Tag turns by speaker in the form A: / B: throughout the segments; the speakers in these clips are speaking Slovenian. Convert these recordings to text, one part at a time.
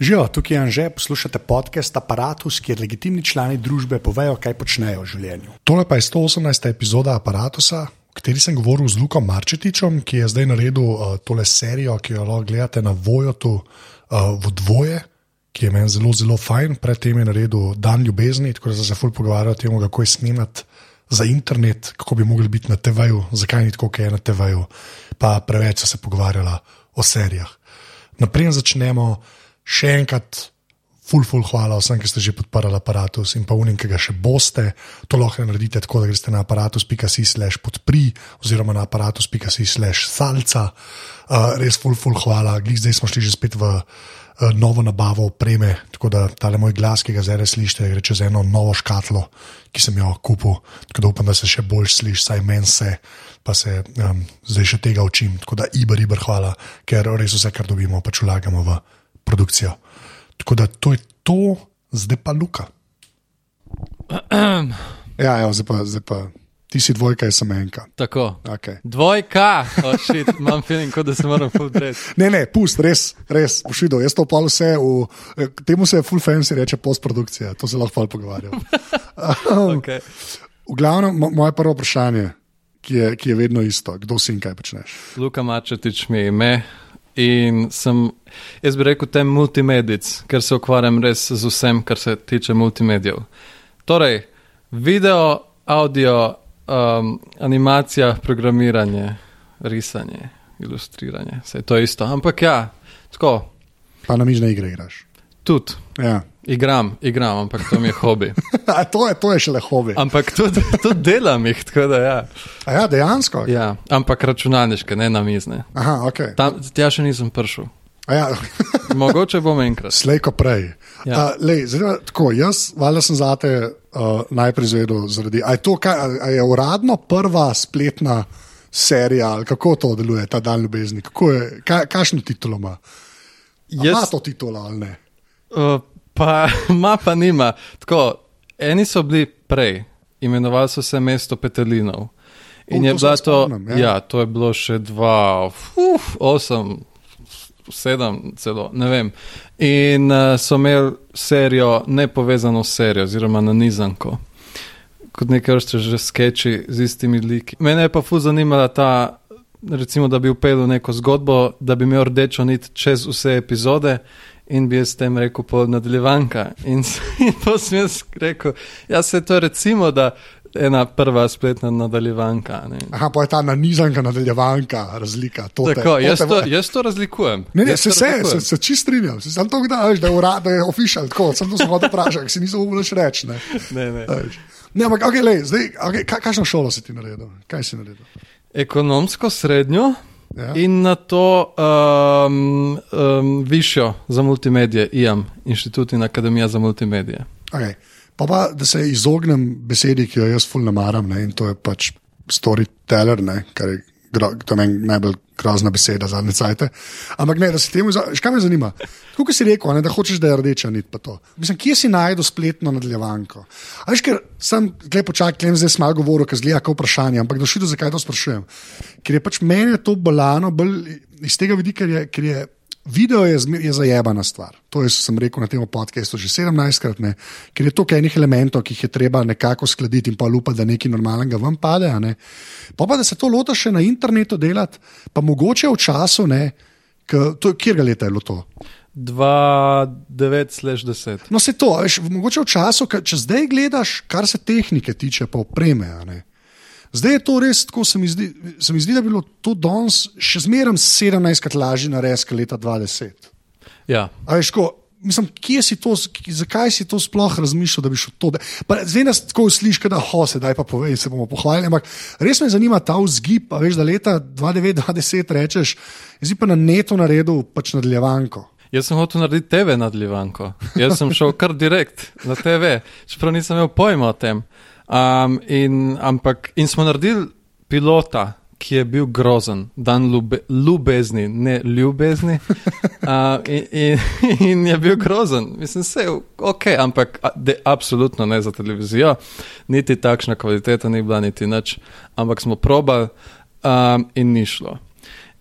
A: Živijo, tukaj je Anže, poslušate podcast Apparatus, kjer legitimni člani družbe povejo, kaj počnejo v življenju. Tole pa je 118. epizoda Apparatusa, v kateri sem govoril z Lukom Marčetičem, ki je zdaj naredil uh, tole serijo, ki jo lahko gledate na Vojotu uh, v dvoje, ki je meni zelo, zelo fajn. Predtem je naredil Dan ljubezni, tako da se ful pogovarjal o tem, kako je snimati za internet, kako bi mogli biti na TV-ju, zakaj ni tako, kot je na TV-ju, pa preveč so se pogovarjala o serijah. Naprej začnemo še enkrat, ful, ful, hvala vsem, ki ste že podprli aparatus in pa unim, ki ga še boste. To lahko naredite tako, da greste na aparatus.si/slash podpri oziroma na aparatus.si/slash salca. Uh, res ful, ful, hvala. Glej, zdaj smo šli že spet v uh, novo nabavo opreme, tako da tale moj glas, ki ga zdaj slišite, gre čez eno novo škatlo, ki sem jo kupil. Tako da upam, da se še bolj sliši, saj meni se. Pa se um, zdaj še tega učim, tako da iber, iber, hvala, ker res vse, kar dobimo, pač vlagamo v produkcijo. Tako da to je to, zdaj pa Luka. Ja, evo, zdaj, pa, zdaj pa ti si dvojka, jaz sem enka.
B: Tako.
A: Okay.
B: Dvojka, oh, shit, imam feeling, kot da se moram podreti.
A: Ne, ne, pust, res, res, pošido. Jaz to pa vse, v, temu se full fancy reče postprodukcija, to se lahko pogovarjam.
B: okay.
A: V glavnem, moje prvo vprašanje, ki je, ki je vedno isto, kdo si in kaj počneš.
B: Luka Mačetič mi je ime. In sem, jaz bi rekel, tem multimedic, ker se ukvarjam res z vsem, kar se tiče multimedijev. Torej, video, audio, um, animacija, programiranje, risanje, ilustriranje, vse to je isto. Ampak ja, tako.
A: Pa na mižne igre igraš.
B: Tudi.
A: Ja.
B: Igram, igram, ampak to mi je hobi.
A: to, je, to je šele hobi.
B: Ampak tudi, tudi delam jih, tako da ja.
A: A ja, dejansko.
B: Ja, ampak računalniške, ne na mizne.
A: Aha, ok.
B: Tam, tja še nisem prišel.
A: Ja.
B: Mogoče bom enkrat.
A: Slejko prej.
B: Ja.
A: Uh, lej, zdaj, tako, jaz, valjda sem zate uh, najprej zvedel, zaradi. A je to, kaj, a je uradno prva spletna serija, ali kako to deluje, ta dan ljubezni? Kaj, kakšno titulo ima? Jaz... Ima to titulo ali ne?
B: Uh, pa ima, pa nima. Tako, eni so bili prej, imenovali so se mesto Petelinov. In
A: O,
B: je bilo to,
A: spomnim, ja.
B: ja, to je bilo še dva, uf, osem, sedem, celo, ne vem. In uh, so imeli serijo, nepovezano serijo, oziroma na nizanko, kot nekaj vrste že sketchi z istimi liki. Mene je pa fu zanimala ta, recimo, da bi upeljal neko zgodbo, da bi imel rdečo nit čez vse epizode. In bi jaz tem rekel, po nadaljevanka. In, in pa sem jaz rekel, ja, se to recimo, da ena prva spletna nadaljevanka. Ne.
A: Aha, pa je ta nanizanka, nadaljevanka, razlika. To te-
B: Tako, jaz
A: te-
B: to, jaz to razlikujem.
A: Ne, ne,
B: Jaz
A: se,
B: to
A: se, se, se čist strinjam, se sam to gledaš, da je urad, da je official, tako, sem to samo vprašal, si nisem več reči. Ne,
B: Ne, ne.
A: Ne ampak, okay, lej, zdaj, okay, kaj, kakšno šolo si ti naredil? Kaj si naredil?
B: Ekonomsko srednjo
A: Ja.
B: in na to um, um, višjo za multimedije, IAM, Inštitut in Akademija za multimedije.
A: Okay. Pa, pa da se izognem besedi, ki jo jaz fulno maram, ne, in to je pač storyteller, ne, kar je, to je meni najbolj grozna beseda zadnje cajte. Ampak ne, da se temu, za- veš, kaj me zanima. Tako si rekel, ne, da hočeš, da je rdeča nit. pa to. Mislim, kje si najdel spletno nadaljevanko? A veš, ker sem, gled počakaj, klem zdaj smo govoril, ker zgleda kot vprašanje, ampak došli do zakaj to sprašujem. Ker je pač meni to bolano, bolj iz tega vidika, ker je. Ker je Video je, je zajebana stvar. To je, sem rekel na tem podkastu že 17krat, ne, ker je toliko enih elementov, ki jih je treba nekako skladiti in pa lupa, da nekaj normalnega vam pade. ne. Pa, pa da se to lota še na internetu delati, pa mogoče v času, ne, k, to, kjer ga leta je bilo to.
B: 2-9-10.
A: No, se to, veš, mogoče v času, če zdaj gledaš, kar se tehnike tiče, pa opreme. ne. Zdaj je to res tako, se mi zdi, se mi zdi da bi bilo to danes še zmeraj 17krat lažje narediti, kot leta 2010.
B: Ja.
A: A veš, ko, mislim, kje si to, zakaj si to sploh razmišljal, da bi šel to? Da, pa, zdaj nas tako slišiš, da ho se daj pa povej, se bomo pohvalili. Ampak res me zanima ta vzgib, a veš, da leta 2009-2010 rečeš, zdaj pa na netu naredil pač nadaljevanko.
B: Jaz sem hotel narediti TV nadaljevanko. Jaz sem šel kar direkt na TV, čeprav nisem imel pojma o tem. Um, in, ampak, in smo naredili pilota, ki je bil grozen, dan ljube, ljubezni, ne ljubezni. Uh, in, in, in je bil grozen. Mislim, se je ok, ampak de, absolutno ne za televizijo, niti takšna kvaliteta ni bila, niti nič. Ampak smo probali um, in ni šlo.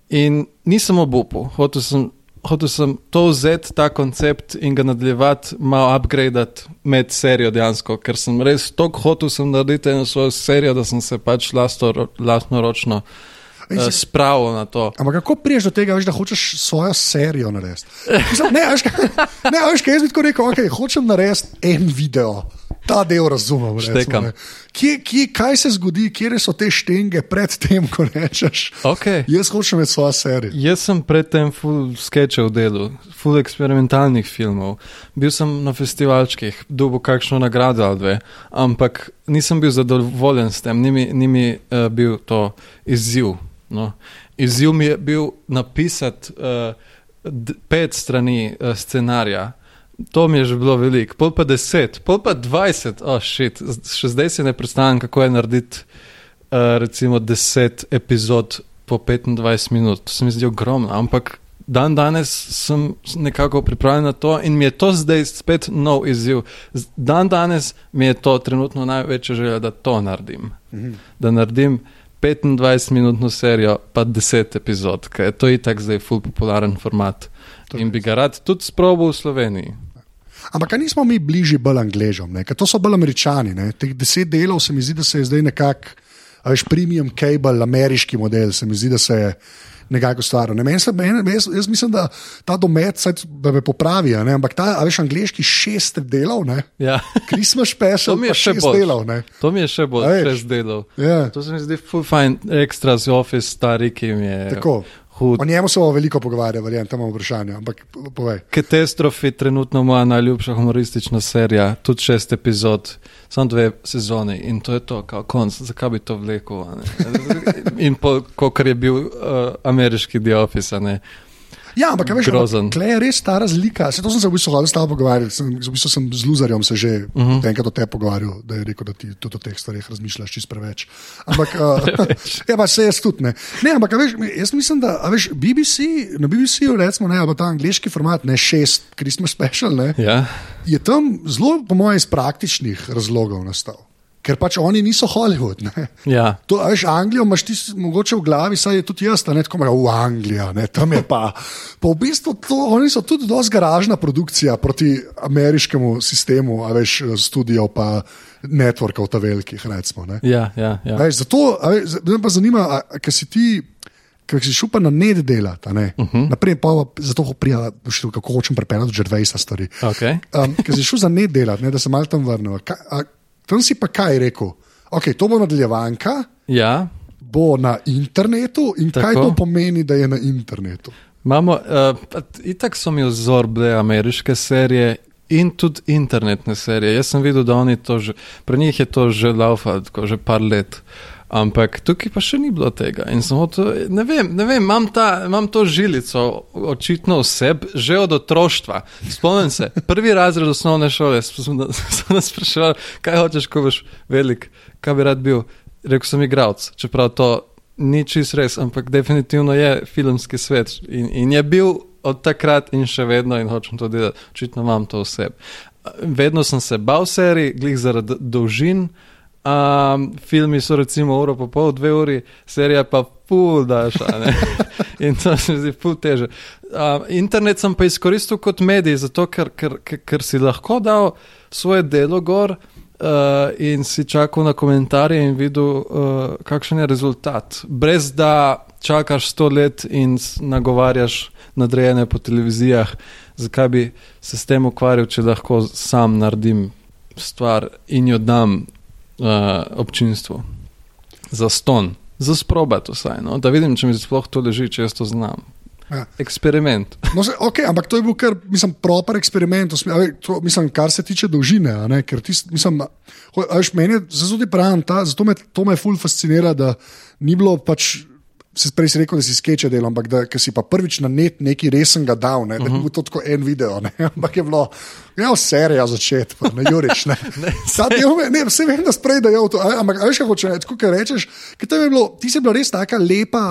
B: In nisem obupal, hotel sem hotel sem to vzeti, ta koncept in ga nadaljevati, malo upgradati med serijo dejansko, ker sem res tako hotel sem narediti eno svojo serijo, da sem se pač lastno ročno. Uh, spravo na to.
A: Ampak kako priješ do tega, veš, da hočeš svojo serijo narediti? Ne, veš, kaj- ne, veš, kaj jaz bi tako rekel, okay, hočem narediti en video. Ta del razumem. recimo. Kje, kje, kaj se zgodi, kje so te štenge pred tem, ko rečeš?
B: Okay.
A: Jaz hočem imeti svojo serijo.
B: Jaz sem predtem full sketchov delal, full eksperimentalnih filmov. Bil sem na festivalčkih, dobil kakšno nagrado ali dve, ampak nisem bil zadovoljen s tem, ni mi, ni mi uh, bil to izziv. No. Izziv mi je bil napisati uh, pet strani uh, scenarija. To mi je že bilo veliko, pol pa deset, pol pa dvajset, oh shit, Z- še zdaj si ne predstavljam, kako je narediti uh, recimo deset epizod po 25 minut. To se mi zdi ogromno, ampak dan danes sem nekako pripravljen na to in mi je to zdaj spet nov izziv. Dan danes mi je to trenutno največja želja, da to naredim.
A: Mhm.
B: Da naredim 25-minutno serijo, pa 10 epizod, ker je to itak zdaj full popularen format.
A: To
B: In bi ga rad tudi sprobil v Sloveniji.
A: Ampak nismo mi bližji bolj Angležom, ne? ker to so bolj Američani. Ne? Teh deset delov se mi zdi, da se je zdaj nekako, veš, premium cable, ameriški model, se mi zdi, da se je nekako ustvaril. Ne? Meni se- meni- Jaz, jaz mislim, da ta domet, saj, da me popravi, ne? ampak ta, a veš, angliški šest delov, ne?
B: Ja.
A: Christmas special,
B: To mi je še boljše.
A: delov. Ne?
B: To mi je še bolj
A: veš.
B: šest delov.
A: Ja.
B: To se mi zdi full fine, ekstra z Office, stari, ki mi je
A: Tako.
B: Hud.
A: O njemu se bomo veliko pogovarjali, verjamem, tam imamo vprašanje. Ampak povej.
B: Katastrofi, trenutno moja najljubša humoristična serija, tudi šest epizod, samo dve sezone in to je to, kao konc, zakaj bi to vlekel. In kot je bil uh, ameriški The Office, ne.
A: Ja, ampak veš. Klej je res ta razlika. Se, to sem se v bistvu hodil s tabo pogovarjati. Sem, v bistvu sem z Luzarjem se že uh
B: Mhm.
A: -huh. enkrat o tem pogovarjal, da je rekel, da ti tudi o teh stvareh razmišljaš čist preveč. Ampak, uh, ja, pa se jaz tudi ne. Ne, ampak veš, jaz mislim, da veš, BBC, na BBC-ju recimo, ne, ta angliški format, ne šest Christmas special, ne,
B: Ja,
A: je tam zelo, po mojem, iz praktičnih razlogov nastal. Ker pač oni niso Hollywood. Ne.
B: ja.
A: To, veš, Anglijo imaš ti mogoče v glavi, saj je tudi jaz, ne tako imaš v Angliji, ne, tam je pa. Pa v bistvu to, oni so tudi dosti garažna produkcija proti ameriškemu sistemu, a veš, studijev pa networkov ta velikih, recimo. Ne.
B: ja, ja, ja.
A: Veš, zato, veš, me pa zanima, ker si ti. Ker si šel pa na ned delati, uh
B: Mhm.
A: -huh. naprej pa zato prija, kako hočem prepeljati že 20 stvari.
B: Okay.
A: Um, ker si šel za ne delati, ne, da se malo tam vrnil. Ka, a, tam si pa kaj rekel? Okay, to bo nadaljevanka,
B: Ja,
A: bo na internetu in Tako. kaj to pomeni, da je na internetu.
B: Imamo, uh, itak so mi vzor bile ameriške serije in tudi internetne serije. Jaz sem videl, da oni to že, pri njih je to že laufa, tako že par let. Ampak tukaj pa še ni bilo tega. In sem hotel, ne vem, ne vem imam, ta, imam to žilico očitno v sebi že od otroštva. Spomnim se, prvi razred osnovne šole sem na- sem nas spraševal, kaj hočeš, ko boš velik, kaj bi rad bil. Rekl sem igralec, čeprav to ni čist res, ampak definitivno je filmski svet in, in je bil od takrat in še vedno in hočem to delati. Očitno imam to v sebi. Vedno sem se bal serij, glih zaradi dolžin. Um, filmi so recimo uro pa pol, dve uri, serija pa pol daša. In to se mi zdi pol teže. Um, internet sem pa izkoristil kot medij, zato ker, ker, ker, ker si lahko dal svoje delo gor uh, in si čakal na komentarje in videl, uh, kakšen je rezultat. Brez da čakaš sto let in nagovarjaš nadrejene po televizijah, zakaj bi se s tem ukvarjal, če lahko sam naredim stvar in jo dam uh, občinstvu. Za ston, za sprobat vsaj, no? da vidim, če mi sploh to leži, če jaz to znam.
A: Ja.
B: Eksperiment.
A: No, se, okay, ampak to je bil kar, mislim, proper eksperiment, to, mislim, kar se tiče dolžine. ne, Ker ti, mislim, veš, meni je ti pravim, ta, zato me to me ful fascinira, da ni bilo pač. Se prej si rekel, da si skeče delal, ampak da si pa prvič na net nekaj resnega dal, ne, da ni bil to tako en video, ne, ampak je bilo, ja, serija začeti, pa ne Jurič. Ne. Ta del me- ne, vse vem, da sprej da je to, ampak veš, kaj hoče reči, kot rečeš, ker tam je bilo, ti si bila res taka lepa,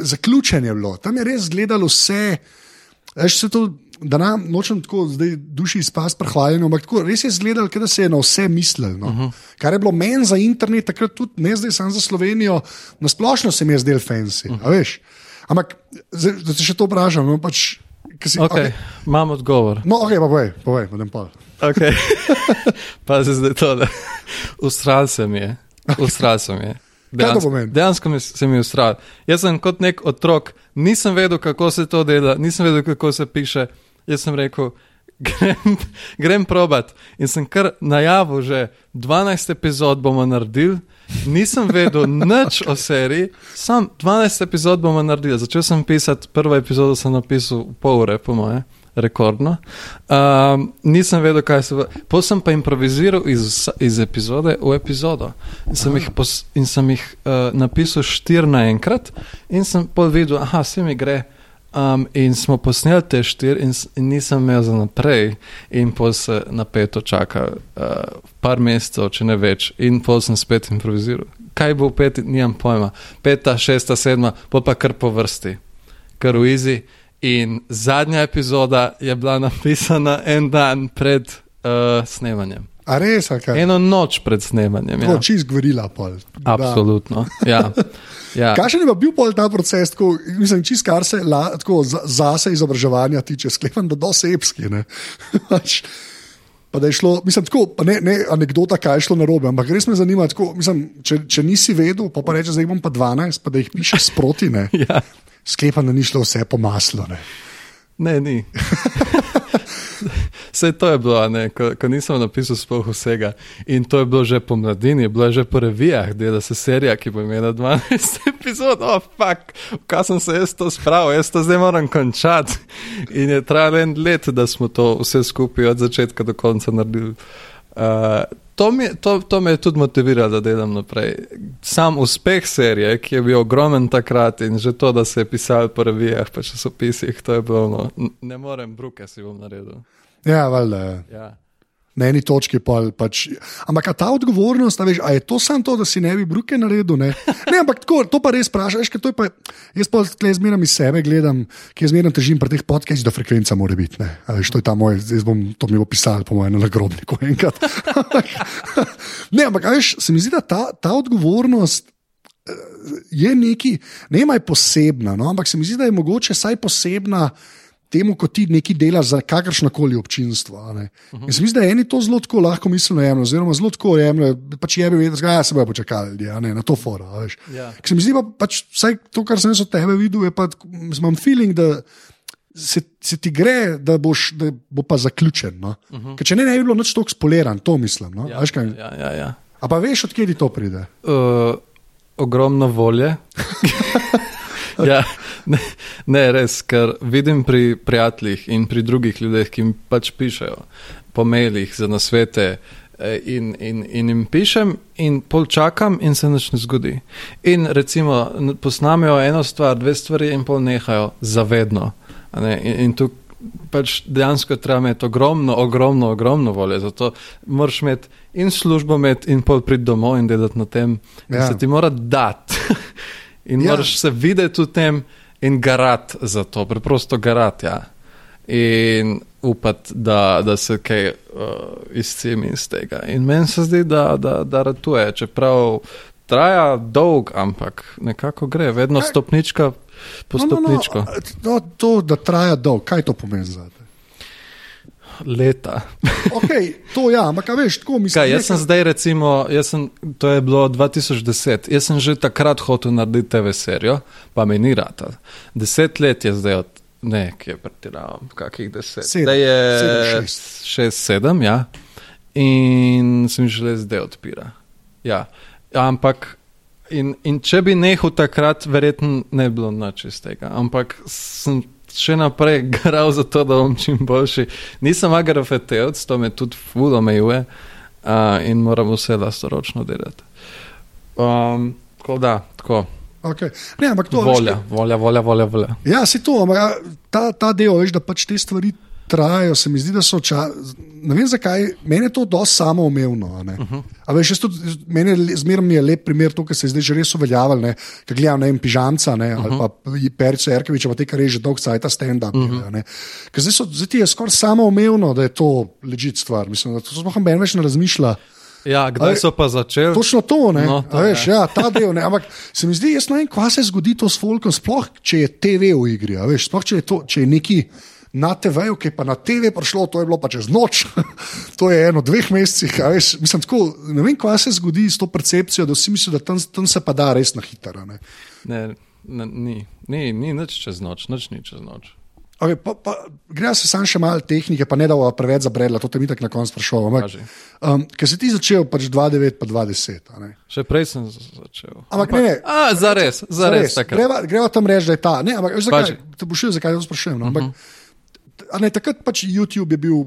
A: zaključen je bilo, tam je res gledalo vse. Veš, se to, da nam nočem tako zdaj duši izpasti prehvaljeno, ampak tako, res je izgledalo, da se je na vse mislil. No. Uh -huh. Kar je bilo meni za internet, takrat tudi ne zdaj samo za Slovenijo, nasplošno se mi je zdel fancy. Uh -huh. Ampak, zdaj, da se še to vprašam. No, pač, si,
B: Okay, okay. Imam odgovor.
A: No, ok, pa povej, povej, potem pa.
B: Okay. pa se zdaj to, da ustral se mi je. Ustral se mi je.
A: Pomeni?
B: dejansko mi, se mi je ustral. Jaz sem kot nek otrok, nisem vedel, kako se to dela, nisem vedel, kako se piše. Jaz sem rekel, grem, grem probat. In sem kar najavil, že 12 epizod bomo naredili. Nisem vedel nič o seriji, sam 12 epizod bomo naredili. Začel sem pisati, prvo epizodo sem napisal pol ure, po moje, rekordno. Um, nisem vedel, kaj se bo. Potem sem pa improviziral iz, iz epizode v epizodo. In sem jih, pos, in sem jih uh, napisal štiri naenkrat, in sem pol videl, aha, vse mi gre. Um, in smo posneli te štiri, in, in nisem imel za naprej, in pol se napeto čaka, uh, par mesecev, če ne več, in pol sem spet improviziral. Kaj bo v peti, nimam pojma. Peta, šesta, sedma, pol pa kar po vrsti, kar v izi. In zadnja epizoda je bila napisana en dan pred uh, snemanjem.
A: A res, kaj?
B: Eno noč pred snemanjem.
A: Tako,
B: Ja.
A: čist gverila pol. Da.
B: Absolutno. Ja. Ja.
A: Kakšen je pa bil pol ta proces, tako, mislim, čist kar se la, tako, za- zase izobraževanja tiče, sklepam, da dosti epski. ne. Pač, Pa da je šlo, mislim, tako, ne, ne anekdota, kaj je šlo na robe, ampak res me zanima, tako, mislim, če, če nisi vedel, pa, pa reče, zdaj bom pa 12, pa da jih pišeš sproti, ne.
B: Ja.
A: sklepam, da ni šlo vse po maslu. Ne.
B: Ne, ni. Vse to je bilo, ne, ko, ko nisem napisal sploh vsega. In to je bilo že po mladini, bilo je že po revijah, dela se serija, ki bo imela 12 epizod. Oh, fuck, kaj sem se jaz to spravil, jaz to zdaj moram končati. In je trajalo en let, da smo to vse skupaj od začetka do konca naredili. Uh, to, mi, je- to, to me je tudi motiviralo, da delam naprej. Sam uspeh serije, ki je bil ogromen takrat in že to, da se je pisal po revijah, pa časopisih, to je bilo, no, n- ne morem, bruke si bom naredil.
A: Ja, valjda.
B: Ja.
A: Na eni točki pa pač. Ampak ta odgovornost, veš, je to samo to, da si ne bi bruke naredil? Ne, ne ampak tako, to pa res vprašaš, ker to je pa. Jaz pa zmeraj iz sebe gledam, ki zmeraj težim pri teh podcastih, da frekvenca mora biti. Ne, veš, to je ta moj, zdaj bom to mi bo pisal, po mojem, na nagrobniku enkrat. ne, ampak veš, se mi zdi, da ta, ta odgovornost. eh, Je neki, ne maj posebna, no, ampak se mi zdi, da je mogoče vsaj posebna temu, ko ti nekaj delaš za kakršno koli občinstvo. a ne. In se mi zdi, da eni to zelo tako lahko miselno jemljajo, oziroma zelo tako jemljajo, pač je bi vedel, da ja, se bojo počakali ljudje, a ne, na to fora. a veš.
B: Ja.
A: Ker Se mi zdi pa pač vsaj to, kar sem jaz od tebe videl, je pa, mislim, imam feeling, da se, se ti gre, da, boš, da bo pa zaključen. No? Uh -huh. Ker če ne, ne bi bilo nič tako spoleran, to mislim. No?
B: Ja,
A: Ja, kaj,
B: ja, ja, ja.
A: a pa veš, odkje ti to pride?
B: Uh, ogromno volje. ja, ne, ne, res, ker vidim pri prijateljih in pri drugih ljudeh, ki mi pač pišejo po mailih za nasvete. eh, In, in, in jim pišem, in pol čakam, in se nič ne zgodi. In recimo, posnamejo eno stvar, dve stvari, in pol nehajo zavedno. ne. In, in tu pač dejansko treba imeti ogromno, ogromno, ogromno volje. Zato moraš imeti in službo, imeti in pol priti domov in delati na tem. In
A: Ja.
B: se ti mora dati. in
A: Ja.
B: moraš se videti v tem in garati za to, preprosto garati. Ja. In upati, da, da se kaj uh, izcimi iz tega. In meni se zdi, da, da, da ratuje, čeprav traja dolg, ampak nekako gre, vedno
A: Kaj-
B: stopnička po stopničko.
A: No, no, no, to, da traja dolgo, kaj to pomeni za te?
B: Leta.
A: Okay, to ja, ampak veš, tako mislim.
B: Kaj, jaz
A: nekaj-
B: sem zdaj, recimo, sem, to je bilo 2010, jaz sem že takrat hotel narediti TV serijo, pa mi ni rata. Deset let je zdaj od, ne, ki je pretiravam, kakih deset.
A: Sedem,
B: Zdaj je
A: sedem, šest.
B: šest, sedem, ja. In sem že zdaj odpira. Ja, ampak. In, in če bi nehal takrat, verjetno ne bi bilo nič iz tega. Ampak sem še naprej garal za to, da bom čim boljši. Nisem agrofetevc, to me tudi ful omejuje uh, in moram vse lastoročno delati. Um, tako da, tako.
A: Okay. Ne, ampak to
B: Volja,
A: Veš,
B: volja, volja, volja, volja.
A: ja, si to, ampak ta, ta del, veš, da pač te stvari trajajo, se mi zdi, da so ča, ne vem zakaj, meni je to dosti samoumevno. ne.
B: Mhm.
A: Uh -huh. Veš, tudi, meni mi je lep primer to, kar se je zdaj že res uveljavljalo, ker gledam ne vem, pižamca ne, uh -huh. ali pa Perico Erkoviča, pa te, kar je že dolg cajt, stand-up. Uh -huh. Ker zdaj, so, zdaj ti je skoraj samoumevno, da je to ležit stvar. Mislim, da to sploh noben več ne razmišlja.
B: Ja, kdaj so pa začeli?
A: Točno to, ne.
B: No, to
A: veš, ja, ta del. Ne. Ampak se mi zdi, jaz ne vem, kva se zgodi to s folkom, sploh če je TV v igri. Veš, sploh če je, to, če je neki na TV-ju, ki je pa na TV prišlo, to je bilo pa čez noč. to je eno, dveh mesecih. a Veš, mislim, tako, ne vem, kva se zgodi s to percepcijo, da vsi mislijo, da tam, tam se pa da res na hitro. ne.
B: Ne, ne, ni, ni, ni nič čez noč, nič ni čez noč.
A: Okay, pa, pa, gre se sam še malo tehnike, pa ne da bo preveč zabredla, to te mi tako na koncu
B: Kaži.
A: um, ker si ti začel pač 2-9, pa 2-10. a ne.
B: Še prej sem začel.
A: Ampak ne, ne.
B: A, zares, zares. takrat.
A: Greva, greva tam reči, da je ta. Ne, ampak, veš, zakaj, te bo šel, zakaj to sprašujem. No? Ampak, a ne, takrat pač YouTube je bil,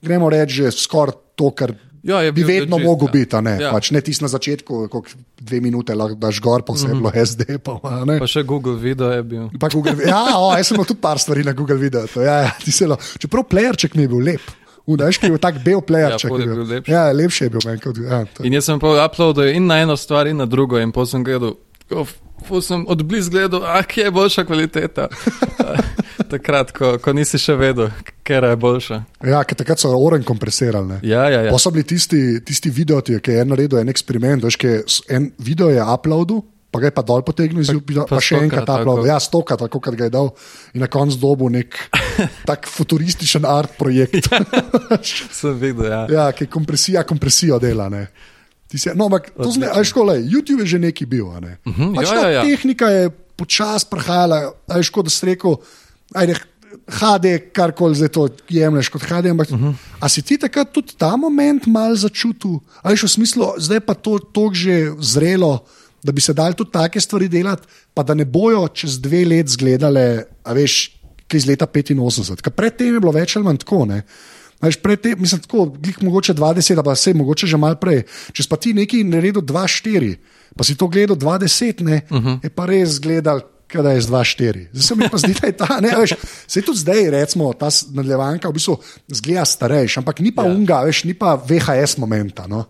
A: gremo reči, že skoraj to, kar
B: Ja, je
A: bi vedno
B: legit,
A: mogel
B: ja.
A: biti. a Ne,
B: Ja.
A: pač, ne tisti na začetku, koliko dve minute lahko daš gor, pa vse je bilo SD. Pa, a ne.
B: Pa še Google video je bil.
A: Pa Google, ja, o, jaz sem imel tudi par stvari na Google videu. to, Ja, ja, Čeprav playerček mi je bil lep. Veš, ki je bil tak bel playerček.
B: ful je
A: je
B: bil lepši.
A: Ja, lepši je bil meni kot. Ja, to-
B: In jaz sem pa uploadil in na eno stvar, in na drugo, in potem sem gledal. ko Ful sem odbliz gledal, ah, kje je boljša kvaliteta. Takrat, ko, ko nisi še vedel, ker je boljša.
A: ja, ker takrat so oren kompresirali. ne.
B: Ja, ja, ja.
A: Pa so bili tisti, tisti video, ki je en naredil en eksperiment, veš, en video je uploadil. Pa ga je pa dol potegnil iz YouTube, pa,
B: pa
A: pa še enkrat
B: stokrat,
A: uploadil.
B: tako.
A: Ja, stoka, tako kot ga je dal. In na koncu dobu nek tak futurističen art projekt.
B: Sem videl, ja.
A: ja, ki kompresija, kompresijo dela. Ne. Si, no, ampak to zne, aj, ško, lej, YouTube je že neki bil. Ne. Uh -huh, pač
B: ja,
A: ta
B: ja, ja.
A: tehnika je počasi prehajala, aj škoda, da si rekel, ajde, HD, karkoli zdaj to jemliš kot HD. Ampak, uh
B: Mhm.
A: -huh. A si ti takrat tudi ta moment mal začutil, ali v smislu, zdaj pa to tako že zrelo, da bi se dal tudi take stvari delati, pa da ne bojo čez dve let zgledale, a veš, kaj iz leta 85. Ker predtem je bilo več ali manj tako. Ne? Veš, predtem, mislim, tako, glih mogoče 20, pa vse, mogoče že malo prej. Če pa ti nekaj naredil 2-4, pa si to gledal 20, ne, uh -huh. je pa res gledal. Kada je z 2-4. Zdaj se mi pa zdi, da je ta, ne, veš, se tudi zdaj, recimo, ta nadaljevanka v bistvu zgleda starejša, ampak ni pa
B: Ja.
A: unga, veš, ni pa VHS momenta. No.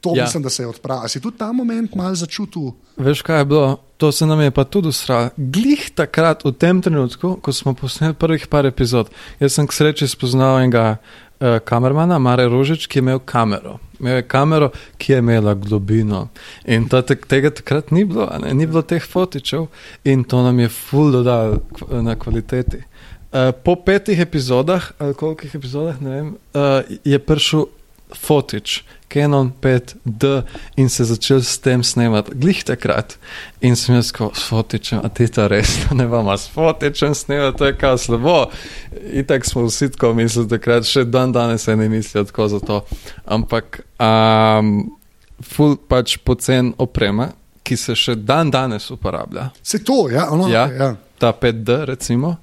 A: To
B: Ja.
A: mislim, da se je odpravil. Si tudi ta moment mal začutil?
B: Veš, kaj je bilo? To se nam je pa tudi usralo. Glih takrat, v tem trenutku, ko smo posneli prvih par epizod, jaz sem k sreči spoznal enega uh, kamermana, Mare Rožič, ki je imel kamero. Imel je kamero, ki je imela globino. In to, te, tega takrat ni bilo, ne? ni bilo teh fotičev in to nam je ful dodalo kv- na kvaliteti. Uh, po petih epizodah, ali kolikih epizodah, ne vem, uh, je prišel fotič, Canon 5D in se začel s tem snemati, glih takrat. In sem jaz rekel, s fotičem, a ti to res, ne vama s fotičem snemati, to je kao slabo. In tako smo vsi tako mislili takrat, še dan danes se ne mislijo tako za to. Ampak, um, ful pač pocen oprema, ki se še dan danes uporablja
A: Se to, ja, ono,
B: ja,
A: ja.
B: ta 5D, recimo.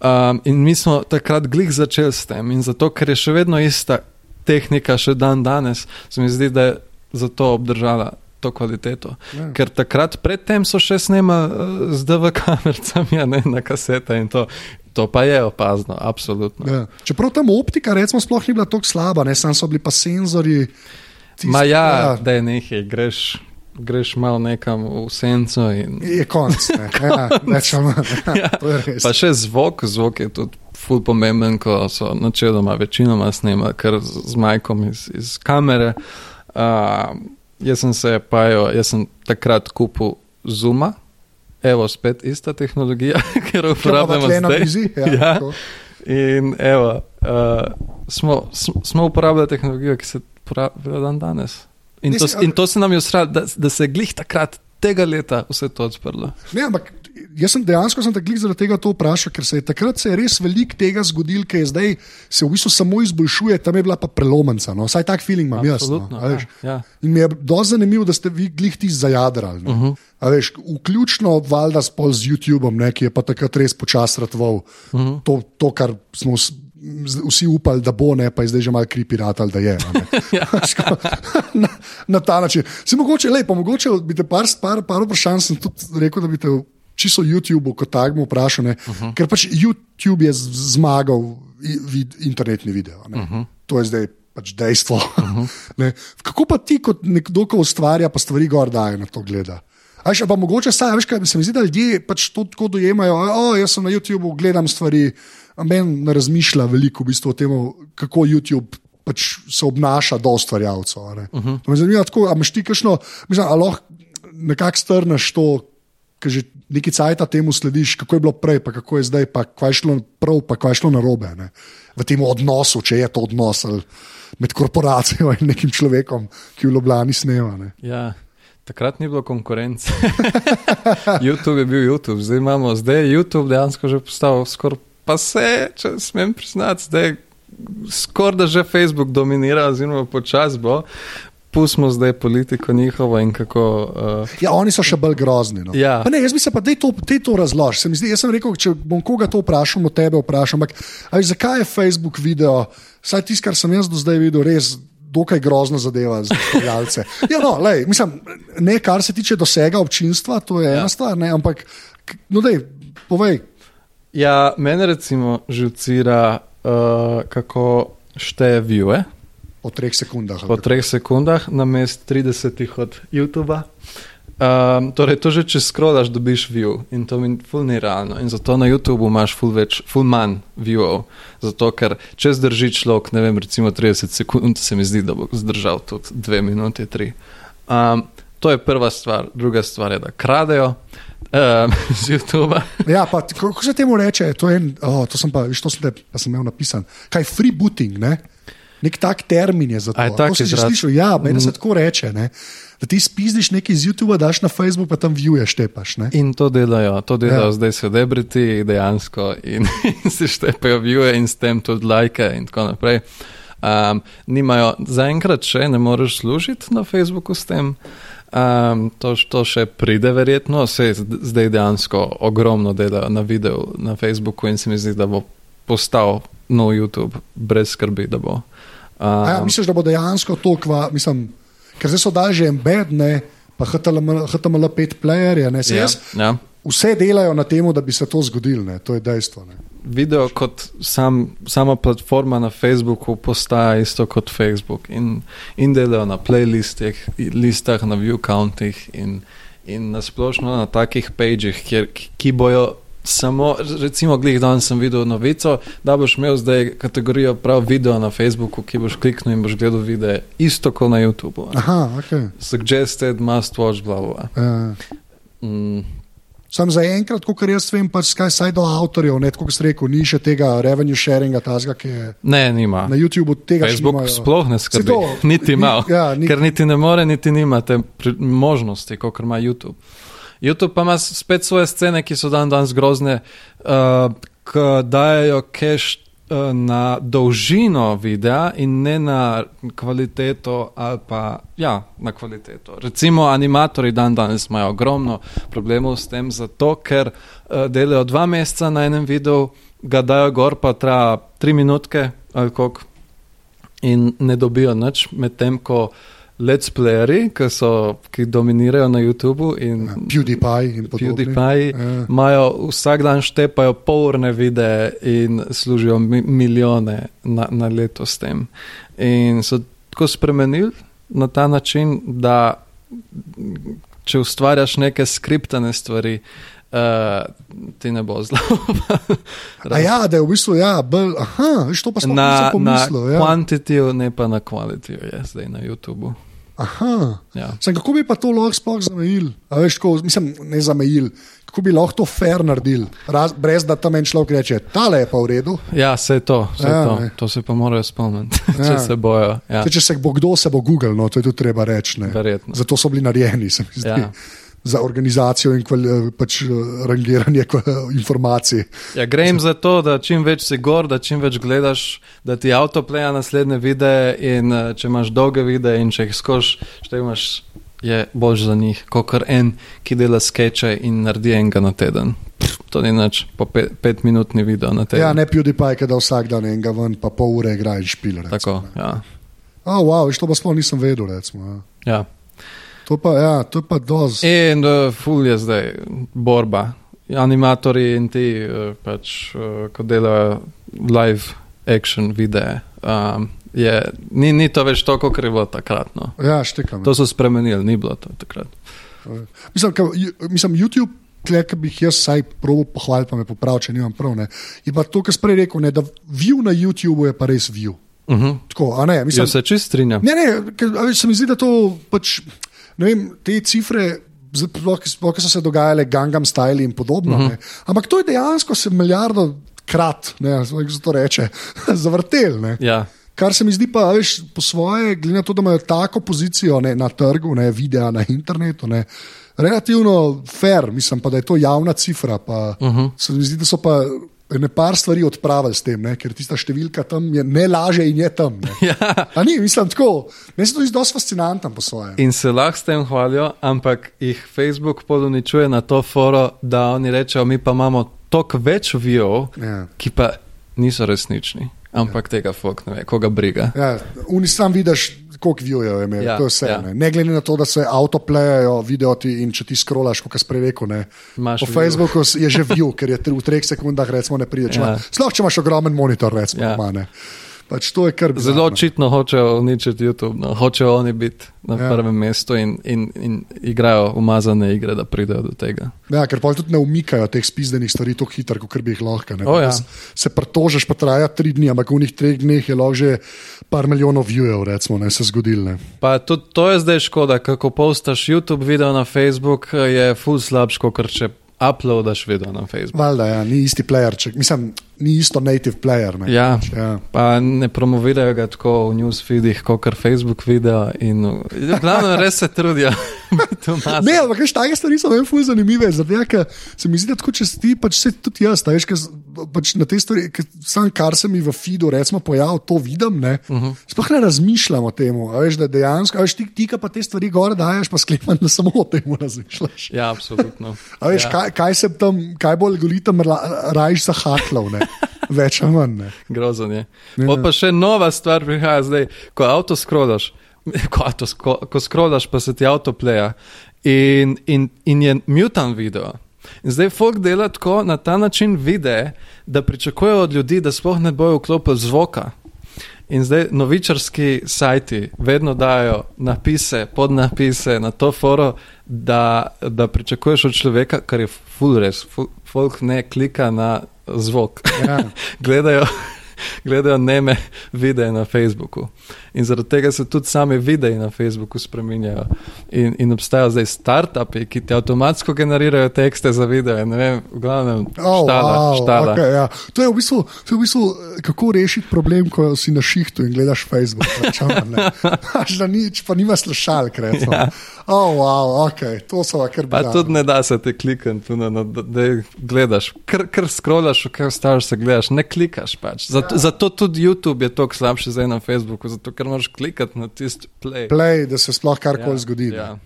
B: Um, in mi smo takrat glih začeli s tem, in zato, ker je še vedno ista tehnika, še dan danes, se mi zdi, da je zato obdržala to kvaliteto.
A: Ja.
B: Ker takrat predtem so še snemali uh, z DV kamericami, ne na kasete in to. To pa je opazno, absolutno.
A: Ja. Čeprav tam optika, recimo, sploh ni bila tako slaba, ne, sam so bili pa senzori. tist-
B: Ma ja, da je nekaj, greš, greš malo nekam v senco in
A: Je konc. ne. Ja, manj. Ja, to je res.
B: Pa še zvok, zvok je tudi ful pomemben, ko so načeloma večinoma snemali, ker z, z majkom iz, iz kamere. Uh, jaz sem se pajo, jaz sem takrat kupil Zuma. Evo, spet ista tehnologija, ker uporabljamo zdaj.
A: mizi, ja,
B: ja.
A: tako.
B: In evo, uh, smo, sm- smo uporabljali tehnologijo, ki se uporablja dan danes. In to,
A: Mislim,
B: in to se nam je usralo, da, da se je glih takrat, tega leta, vse to odprlo.
A: Ne, ampak jaz sem dejansko sem te klik zaradi tega to vprašal, ker se je takrat se je res veliko tega zgodil, ki je zdaj se v bistvu samo izboljšuje, tam je bila pa prelomnica. No? Vsaj tak feeling imam jaz. No? A
B: ja, ja.
A: In mi je dosti zanimivo, da ste vi glih ti zajadrali. Uh -huh. veš, vključno valjda s pol z YouTubeom, ne, ki je pa takrat res počasi ratval uh -huh. to, to, kar smo vsi upali, da bo, ne pa je zdaj že malo kripirat ali da je. a. Ško- na, na ta način. Si mogoče, lej, pa mogoče bi te par, par, par vprašanj sem tudi rekel, da bi te čisto YouTube kot takmu vprašal, uh -huh. ker pač YouTube je zmagal vid, internetni video. Uh -huh. To je zdaj pač dejstvo. Uh -huh. ne. Kako pa ti, kot nekdo, ki ustvarja, pa stvari gor daje na to gleda? A še pa mogoče saj, veš, kaj se mi zdi, da ljudje pač to tako dojemajo. O, jaz sem na YouTubu, gledam stvari, a meni ne razmišlja veliko v bistvu o tem, kako YouTube pač se obnaša do ustvarjalcev. Uh -huh. Zanimivo je, ali imaš ti kakšno, mislim, ali lahko nekako strneš to, ki že nekaj cajta temu slediš, kako je bilo prej, pa kako je zdaj, pa kaj je šlo prav, pa kaj je šlo narobe ne? v tem odnosu, če je to odnos med korporacijo in nekim človekom, ki v Ljubljani snema. Ne?
B: Ja. Takrat ni bilo konkurence. YouTube je bil YouTube, zdaj imamo, zdaj je YouTube dejansko že postal skoraj pa se, če smem priznati, zdaj skoraj da že Facebook dominira, oziroma počas bo. Pustimo zdaj politiko njihovo in kako. Uh...
A: Ja, oni so še bolj grozni. No.
B: Ja.
A: Ne, jaz bi se pa te to, to razložil. Sem, jaz sem rekel, če bom koga to vprašal, od tebe vprašam. Ampak, zakaj je Facebook video, vsaj tisto, kar sem jaz do zdaj videl, res dokaj grozna zadeva za gledalce? Ja, no, lej, mislim, ne kar se tiče dosega občinstva, to je ja. ena stvar, ne, ampak, no, dej, povej.
B: Ja, mene recimo žucira, uh, kako šteje viewe.
A: Po treh sekundah.
B: Po treh sekundah, na mest 30 od YouTube. Um, torej, to že če skrolaš, dobiš view in to mi ful ni realno. In zato na YouTubu imaš ful, več, ful manj viewov. Zato, ker če zdrži človek, ne vem, recimo 30 sekund, se mi zdi, da bo zdržal tudi 2 minute, 3. Um, to je prva stvar. Druga stvar je, da kradejo. Um, z YouTube.
A: ja, pa, kako se temu reče? To, en, oh, to sem pa, viš, to sem, te, pa sem imel napisan. Kaj freebooting? Ne? Nek tak termin je za to.
B: To
A: si že slišal, ja, meni se tako reče. Ne? Da ti spizdiš nekaj iz YouTube, daš na Facebook, pa tam viewuješ, štepaš. Ne?
B: In to delajo, to delajo ja. zdaj celebrity dejansko in, in si štepajo viewuje in s tem tudi like in tako naprej. Um, nimajo, zaenkrat še ne moreš služiti na Facebooku s tem. Um, to, to še pride, verjetno, se zdaj dejansko ogromno dela na videu na Facebooku in se mi zdi, da bo postal nov YouTube, brez skrbi, da bo.
A: Um, ja, misliš, da bo dejansko to, kva, mislim, ker zdaj so dali že embedne, pa HTML5 playerje, ne se jaz. Ja, ja. Vse delajo na tem, da bi se to zgodilo, to je dejstvo. Ne.
B: Video kot sam, sama platforma na Facebooku postaja isto kot Facebook in, in delajo na playlistih, listah, na view countih in, in na splošno na takih pageh, kjer, ki bojo samo, recimo, glih danes sem videl novico, da boš imel zdaj kategorijo prav video na Facebooku, ki boš kliknil in boš gledal video, isto kot na YouTubu.
A: Aha, ok.
B: Suggested, must watch, bla bla.
A: Ja. Mm. Sam za enkrat, kot jaz vem, pač skaj saj do avtorjev, ne tako, kot rekel, ni še tega revenue sharinga, tazga, ki je.
B: Ne, nima.
A: Na YouTubu tega
B: Facebook sploh ne skrbi. To, niti ima. Ja, niti... Ker niti ne more, niti nima te možnosti, kot ima YouTube. YouTube pa ima spet svoje scene, ki so dan danes grozne, uh, ki dajo cache uh, na dolžino videa in ne na kvaliteto ali pa ja, na kvaliteto. Recimo animatori dan danes imajo ogromno problemov s tem, zato ker uh, delajo dva meseca na enem videu, ga dajo gor, pa traja tri minutke ali koliko in ne dobijo nič, medtem ko let's playeri, ki, so, ki dominirajo na YouTubu. In
A: ja, PewDiePie in podobno. PewDiePie
B: ja. imajo vsak dan štepajo polurne videe in služijo mi, milijone na, na leto s tem. In so tako spremenili na ta način, da če ustvarjaš neke skriptane stvari. Uh, ti ne bo zelo.
A: ja, da je v bistvu, ja, bolj, aha, to pa
B: na,
A: pomislil,
B: na ja. kvantitiju, ne pa na kvalitiju, je zdaj na YouTubu.
A: Aha. Ja. Sem, kako bi pa to lahko sploh zamejil? Mislim, ne zamejil. Kako bi lahko to fair naredil, Raz, brez da tam en človek reče, ta le je pa v redu.
B: Ja, vse to, vse ja, to. to se pa morajo spomniti, ja. če se bojo. Ja.
A: Če se bo kdo, se bo Google, no, to je tudi treba reči. Zato so bili narejeni, se mi zdi. Ja za organizacijo in pač, rangiranje informacij.
B: Ja, grem za to, da čim več si gor, da čim več gledaš, da ti avto pleja naslednje videe in eh, če imaš dolge videe in če jih skoš, šte imaš, je bož za njih, kot en, ki dela skeče in naredi enega na teden. To ni nič, po pet, pet minutni video na teden.
A: Ja, ne PewDiePie, da vsak dan enega ven, pa pol ure igra in špil.
B: Tako, ja.
A: Oh, wow, to pa sploh nisem vedel, recimo.
B: Ja. ja.
A: To pa, ja, to pa doz.
B: In uh, ful je zdaj borba. Animatori in ti, uh, pač, uh, ko delajo live action videe. Um, je, ni, ni to več to, kot je bilo takrat. No.
A: Ja, štekam.
B: To so spremenili, ni bilo to takrat.
A: Mislim, ka, mislim YouTube. Tle, ki bi jih jaz vsaj probo pohvalil, pa me popravil, če nimam prav. Ne. Je pa to, kar sem prej rekel, ne, da view na YouTubu je pa res view.
B: Uh -huh.
A: Tako, ne, mislim,
B: Jaz se čist strinjam.
A: Ne, ne, ker, veš, se mi zdi, da to pač, vem, te cifre. Sploh, ki so se dogajale, Gangnam Style in podobno. Uh -huh. Ampak to je dejansko se milijardo krat, ne, kako se to reče, zavrtel. Ne.
B: Ja.
A: Kar se mi zdi, pa veš, po svoje, glede na to, da imajo tako pozicijo ne, na trgu, ne, videa na internetu, ne, relativno fair, mislim pa, da je to javna cifra. Pa, uh -huh. Se mi zdi, da so pa ene par stvari odpravili s tem, ne, ker tista številka tam je ne laže in je tam. Ne.
B: Ja.
A: A ni, mislim tako. Meni se to zdi dosti fascinantno po svoje.
B: In se lahko s tem hvalijo, ampak jih Facebook poduničuje na to foro, da oni rečejo, mi pa imamo toliko več vijev,
A: Ja.
B: ki pa niso resnični. Ampak tega folk ne ve, koga briga.
A: Ja, Uni sam vidiš, koliko vijev je imel,
B: Ja,
A: to je vse.
B: ja.
A: Ne. ne glede na to, da se avtoplejajo, video ti in če ti scrollaš, kot si rekel. Ne.
B: Imaš
A: Po
B: view.
A: Facebooku je že view, ker je v treh sekundah recimo, ne pride.
B: Ja.
A: Sploh če imaš ogromen monitor, recimo,
B: Ja.
A: ja. Pač to je kar
B: Zelo
A: bizarno.
B: očitno hočejo uničiti YouTube, no. hočejo oni biti na ja. Prvem mestu in, in, in igrajo umazane igre, da pridejo do tega.
A: Ja, ker pa tudi ne umikajo teh spizdenih stvari tako hitro, kot bi jih lahko. ne.
B: O, ja.
A: Se pritožiš, pa traja tri dni, ampak v njih treh dneh je lahko že par milijonov viewov, recimo, ne se zgodil. Ne.
B: Pa tudi to je zdaj škoda, kako postaš YouTube video na Facebook, je full slabš, kot če uploadaš video na Facebook.
A: Valjda, ja, ni isti player, če, mislim, ni isto native player. Ne,
B: Ja.
A: Pač, ja.
B: Pa ne promovirajo ga tako v newsfeedih, kot kar Facebook video. In, v glavnem, res se trudijo.
A: Ne, ampak take stvari so meni fuz zanimive, zato se mi zdi, da tako če si ti, pač se tudi jaz, veš, ker pač na te stvari, sam kar se mi v feedu recimo pojavi, to vidim, ne, uh -huh. sploh ne razmišljam o tem, veš, da dejansko, veš, ti, ti pa te stvari gore daješ, pa sklepam, da samo o tem razmišljaš.
B: Ja, absolutno.
A: A veš,
B: ja.
A: kaj, kaj se tam, kaj bo algoritem ra- rajš zahaklal, ne, več ali manj, ne.
B: Grozen je. Pol pa še nova stvar prihaja zdaj, ko avto skrolaš. Ko, avto, ko, ko skrolaš, pa se ti avto pleja in, in, in je mutan video. In zdaj folk dela tako na ta način vide, da pričakujejo od ljudi, da sploh ne bojo vklopili zvoka. In zdaj novičarski sajti vedno dajo napise, podnapise na to foro, da, da pričakuješ od človeka, kar je full res, folk ne klika na zvok.
A: Ja.
B: gledajo, gledajo neme videe na Facebooku. In zaradi tega se tudi sami videi na Facebooku spremenjajo. In, in obstajajo zdaj startupi, ki ti avtomatsko generirajo tekste za videe. Ne vem, v glavnem,
A: Oh,
B: štala,
A: wow,
B: štala.
A: okay, ja. to, je v bistvu, to je v bistvu, eh, kako rešiti problem, ko si na šihtu in gledaš Facebook. a ne. Pač, da nič, pa nima slušalk. Ja. Oh, wow, okay, to so kar
B: Pa
A: bizarno.
B: tudi ne da se te klikati, no, no, da, da gledaš, ker, ker scrollaš, kaj ostaviš, se gledaš, ne klikaš pač. Zato. Zato tudi YouTube je toliko slabši zdaj na Facebooku, zato ker moraš klikati na tisti play.
A: Play, da se sploh karkoli ja, zgodi.
B: Ja,
A: Ja.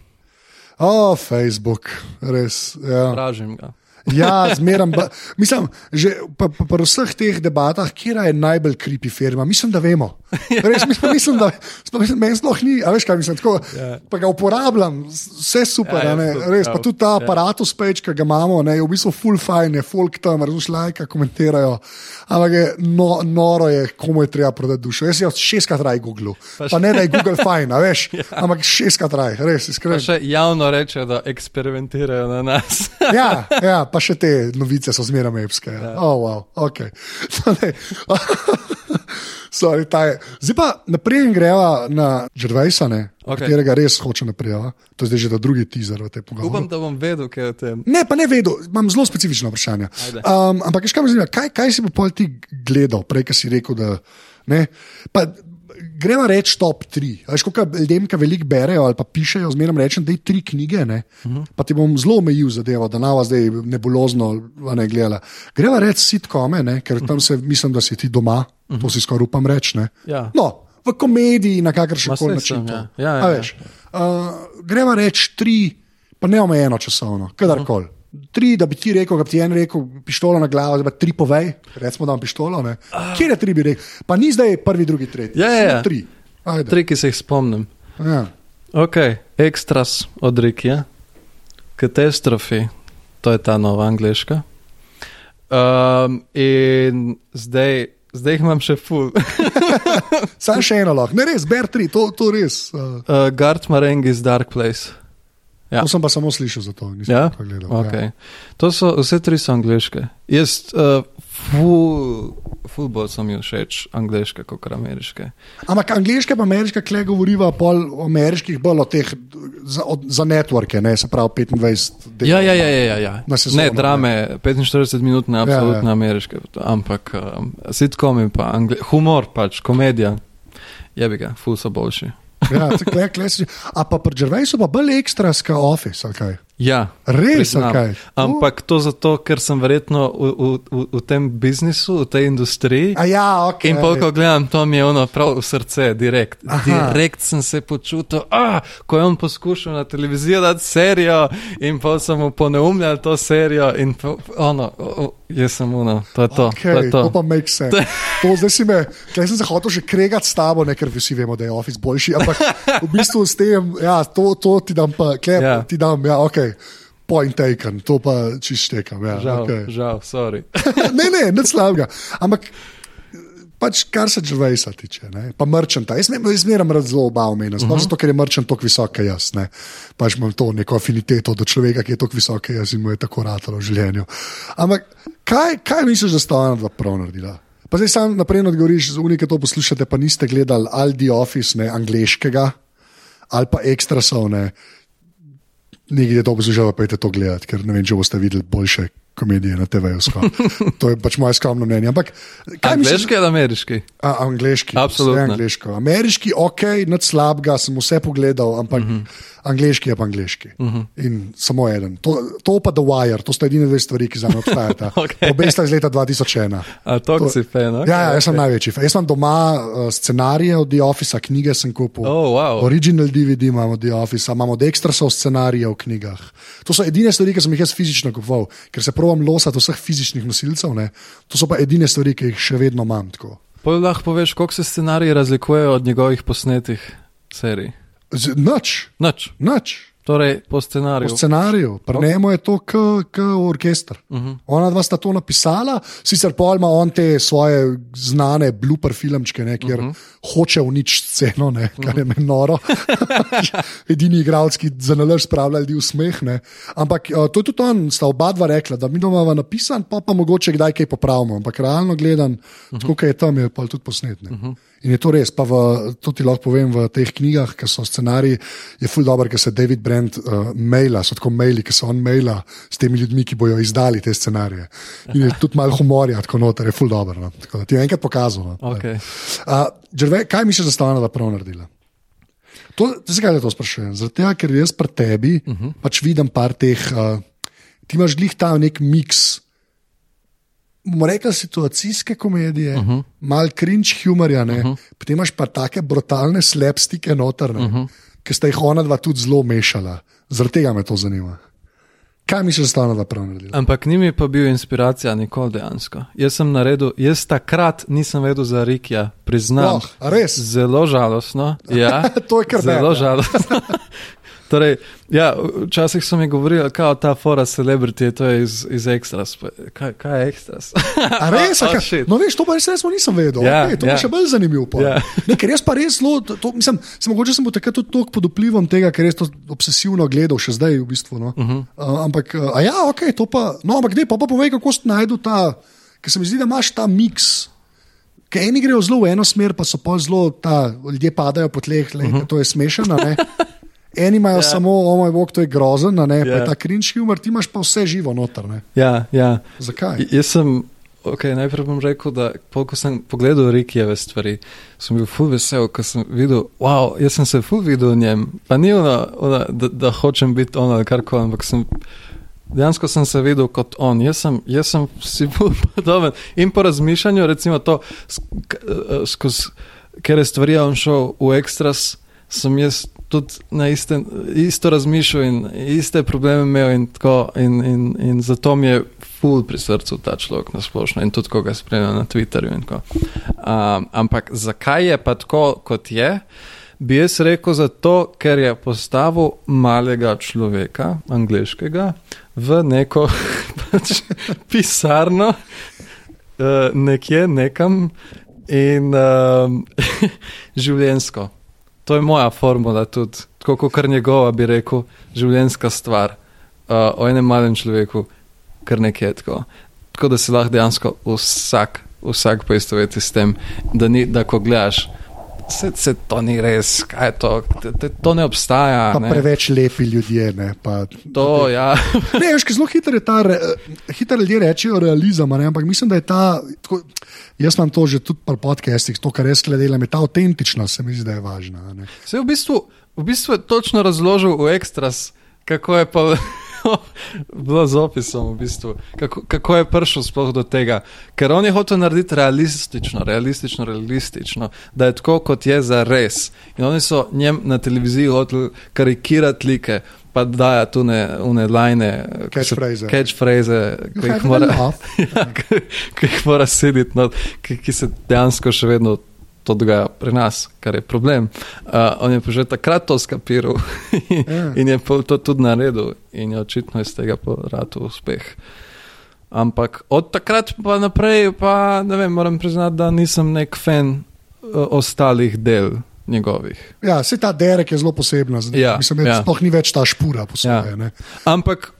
A: Oh, Facebook, res. Ja.
B: pražim ga.
A: Ja, zmeram. Ba, mislim, že pa, pa, pa vseh teh debatah, kje je najbolj kripi firma, mislim, da vemo. Res, mislim, mislim, da mislim, meni sploh ni, a veš kaj mislim, tako,
B: Ja.
A: pa ga uporabljam, vse super,
B: Ja,
A: ja,
B: jaz
A: ne,
B: tudi,
A: res,
B: ja,
A: pa tudi ta
B: ja.
A: aparatus page, ki ga imamo, ne, je v bistvu full fine, je folk tam, razumeš, lajka, komentirajo, ampak je no, noro je, komu je treba prodati dušo. Jaz sem jo šestkrat raj Google,
B: Pa
A: ne da je Google fine, a veš, ampak šestkrat raj, res, iskreno.
B: še javno reče, da eksperimentirajo na nas.
A: Ja, ja, pa še te novice so zmeraj mepske. Ja. Oh, wow, okay. Sorry, ta je. Zdaj pa naprej greva na Žrvejsa, okay. Katerega res hoče naprej. To je zdaj že drugi teaser v tej
B: Upam,
A: pogovoru.
B: da bom vedel, kaj je o tem.
A: Ne, pa ne vedo, imam zelo specifično vprašanje.
B: Ajde.
A: Um, ampak, kaj me zanima, kaj, kaj si pa ti gledal, prej, ki si rekel, da ne. Pa, Gremo reči top tri. Veš, koliko ljudem, ki veliko berejo ali pa pišejo, zmeraj rečem, da je tri knjige. Ne? Uh -huh. Pa ti bom zelo omejil zadevo, da nava zdaj nebulozno ne gledala. Gremo reči sitkome, ne? ker tam se mislim, da si ti doma, uh -huh. to si skoraj upam reči.
B: Ja.
A: No, v komediji na kakršen koli način.
B: ja. Ja, ja, ja.
A: veš, Uh, gremo reči tri, pa ne omejeno časovno, kadarkoli. Tri, da bi ti rekel, da bi ti en rekel, pištolo na glavo, da bi tri povej, recimo, da imam pištolo. Ne? Kje je tri, bi rekel? Pa ni zdaj prvi, drugi, tretji.
B: Ja, ja, ja.
A: Tri. Ajde.
B: Tri, ki se jih spomnim.
A: Ja.
B: Ok, ekstras od Rikija, katastrofi, to je ta nova angliška. Um, in zdaj, zdaj jih imam še full.
A: Sam še eno lahko, ne res, ber tri, to, to res. Uh,
B: Uh, Gart Marengi's Dark Place. Ja.
A: To sem pa samo slišal za to, nisem
B: Ja?
A: gledal.
B: Okay. To so vse tri so angliške. Jaz, uh, ful, futbol so mi všeč, angliške kot ameriške.
A: Ampak angliške pa ameriške, kle govoriva pol o ameriških, bolj o teh za, od, za networke, ne se pravi 25.
B: Ja, ja, ja, ja, ja.
A: Na sezono,
B: Ne, drame, 45 minut, ne, absolutno
A: Ja, ja.
B: ameriške, ampak um, sitcomi pa, angli, humor pač, komedija, je bi ga, ful so boljši.
A: Ja, tako kle, kle si. A pa pri Džervejsu pa bolj ekstra ska office, ali kaj?
B: Ja,
A: Res, ali kaj?
B: Ampak to zato, ker sem verjetno v, v, v, v tem biznisu, v tej industriji.
A: A ja, ok.
B: In pol, ko gledam, to mi je ono prav v srce, direkt.
A: Aha.
B: Direkt sem se počutil, ah, ko je on poskušal na televizijo dati serijo in pol sem mu poneumljal to serijo in po, ono, o, jaz sem ono, to je to.
A: Okay,
B: to, je to.
A: to pa make sense. To, zdaj si me, zdaj sem se hotel že kregati s tabo, ne, ker vsi vemo, da je Office boljši, ampak v bistvu s tem, ja, to, to ti dam, pa, klep,
B: Ja.
A: ja. ti dam, ja, ok. Point taken, to pa čistekam. Ja,
B: Žal,
A: okay.
B: žal, sorry.
A: ne, ne, ne slabega. Ampak pač, kar se Džervejsa tiče, ne, pa Merchanta. Jaz zmer- jaz zmeraj rad zelo oba omenjam, uh -huh. zato ker je Merchant tako visok, kot jaz. Ne. Pač imam to neko afiniteto do človeka, ki je tako visok, kot jaz in mu je tako ratalo v življenju. Ampak kaj, kaj misliš, da sta ona dva prav naredila? Pa zdaj sam naprej odgovoriš, z unike to poslušate, pa niste gledali ali The Office, ne angliškega, ali pa Extrasov, ne. Nekaj je to poslušalo, pa je to gledati, ker ne vem, če boste videli boljše komedije na TV-ju. To je pač moje skromno mnenje. Ampak?
B: Angliški ali ameriški?
A: A, angliški,
B: Absolutno.
A: angliško. Ameriški, ok, nad slabega, sem vse pogledal, ampak uh -huh. angliški je pa angliški. Uh -huh. In samo eden. To, to pa The Wire, to sta edine dve stvari, ki za me obstajata.
B: Okej.
A: Obe sta iz leta 2001.
B: A to si fan, ok?
A: Ja, ja, jaz sem največji. Jaz sem doma uh, scenarije od The Office, knjige sem kupil.
B: Oh, wow.
A: Original DVD imamo od The Office, imamo od Extrasov scenarije v knjigah. To so edine stvari, ki sem jih jaz fizično kupoval, ker se provam losati vseh fizičnih nosilcev. Ne? To so pa edine stvari, ki jih še vedno imam. Tako.
B: Pol lahko poveš, koliko se scenariji razlikujejo od njegovih posnetih serij.
A: Z- Nič,
B: Nič.
A: nič.
B: Torej, po scenariju.
A: Po scenariju, pri njemu je to kot orkester. Uh -huh. Ona dva sta to napisala, sicer pol ima on te svoje znane blooper filmčke, ne, kjer uh -huh. hoče uničiti sceno, ne, kar je meni noro. Edini igralec, ki za nalož spravlja ljudi v smeh. Ne. Ampak uh, to je tudi on, sta oba dva rekla, da mi doma imamo napisan, pa pa mogoče kdaj kaj popravimo. Ampak realno gledam, uh -huh. tako kot je tam, je pa tudi posnet. Uh -huh. In je to res, pa v, to ti lahko povem v teh knjigah, ki so scenariji, je ful dobro, ker se David Brent uh, maila, so tako maili, ki se on maila s temi ljudmi, ki bojo izdali te scenarije. In je tudi malo humorja, tako noter, je ful dobro. No. Tako da ti je enkrat pokazal. No.
B: Okay.
A: Uh, Džerve, kaj misliš, da sta ona prav naredila? To, zakaj te to sprašujem? Zato, ker jaz pri tebi uh -huh. pač vidim par teh, uh, ti imaš glih ta nek miks. Bomo rekli situacijske komedije, uh -huh. mal cringe humorja, uh -huh. potem imaš pa take brutalne slepstike noter, uh -huh. ki sta jih ona dva tudi zelo mešala. Zaradi tega me to zanima. Kaj misliš, da sta ona dva prav naredila?
B: Ampak ni mi pa bil inspiracija nikoli dejansko. Jaz sem naredil, jaz takrat nisem vedel za Rikija, priznam.
A: Oh, res?
B: Zelo žalostno. Ja,
A: To je kar
B: Zelo
A: bad, ja.
B: žalostno. Torej, ja, včasih so mi govorili, da ta fora celebrity, to je iz, iz Extras. Pa Kaj, kaj je Extras?
A: A res? A
B: Oh,
A: kaj- no, veš, to pa res resno nisem vedel.
B: Ja,
A: okay, to
B: ja.
A: je še bolj zanimivo.
B: Ja.
A: Ne, ker jaz pa res zelo, to, to, mislim, sem, mogoče sem bil takrat tudi toliko pod vplivom tega, ker res to obsesivno gledal, še zdaj v bistvu. No. Uh -huh. uh, ampak, uh, a ja, ok, to pa, no, ampak ne, pa, pa povej, kako si najdel ta, ker se mi zdi, da imaš ta miks. Ker eni grejo zelo v eno smer, pa so pa zelo, ta, ljudje padajo po tleh, le, uh -huh. to je smešno. Eni imajo yeah. samo, o moj bog, to je grozen, ne, yeah. pa je
B: Ja.
A: ta cringe humor, ti imaš pa vse živo noter. Ne.
B: ja, ja.
A: Zakaj?
B: J- Jaz sem, okay, najprej bom rekel, da pol, ko sem pogledal Rikijeve stvari, sem bil ful vesel, ko sem videl, wow, jaz sem se ful videl v njem. Pa ni ono, ono da, da hočem biti on ali karkoli, ampak sem. Dejansko sem se videl kot on, jaz sem, jaz sem si ful podoben. In po razmišljanju, recimo to, eh, skozi kere stvari je on šel v ekstras, sem jaz tudi na iste, isto razmišljal in iste probleme imel in tako. In, in, in zato mi je ful pri srcu ta človek na splošno in tudi, ko ga spremljam na Twitterju. Um, ampak zakaj je pa tako, kot je? Bi jaz rekel zato, ker je postavil malega človeka, angliškega, v neko pač, pisarno, uh, nekje, nekam in um, življensko. To je moja formula tudi, tako kot kar njegova bi rekel, življenjska stvar uh, o enem malem človeku, kar nekje je tako. Tako da se lahko dejansko vsak vsak poistoveti s tem, da, ni, da ko gledaš. Se, se to ni res, kaj je to, to, to, ne obstaja.
A: Pa
B: ne.
A: preveč lepi ljudje. Ne, pa,
B: To, ja.
A: ne, veš, zelo hitro je ta, re, hitro ljudje rečejo realizem, ne, ampak mislim, da je ta, tako, jaz imam to že tudi pri podcastih, to, kar jaz gledam, je ta avtentičnost, se mi zdi, da je važna. a ne.
B: Se je v bistvu, v bistvu je točno razložil v ekstras, kako je pa bilo z opisom, v bistvu, kako, kako je prišel sploh do tega. Ker on je hotel narediti realistično, realistično, realistično, da je tako, kot je za res. In oni so njem na televiziji hoteli karikirati like. Pa daja tu ne, ne lajne,
A: Catchphrase.
B: catchphrase, ki jih mora, ja, ki, ki jih mora sedeti, no, ki, ki se dejansko še vedno to dogaja pri nas, kar je problem. Uh, on je pa že takrat to skapiral in,
A: Ja.
B: in je to tudi naredil, in je očitno iz tega poratu uspeh. Ampak od takrat pa naprej, pa ne vem, moram priznati, da nisem nek fan uh, ostalih del njegovih.
A: Ja, se ta derek je zelo posebna. zdaj.
B: Ja,
A: Mislim, da
B: ja.
A: sploh ni več ta špura po
B: Ja.
A: Ja.
B: Ampak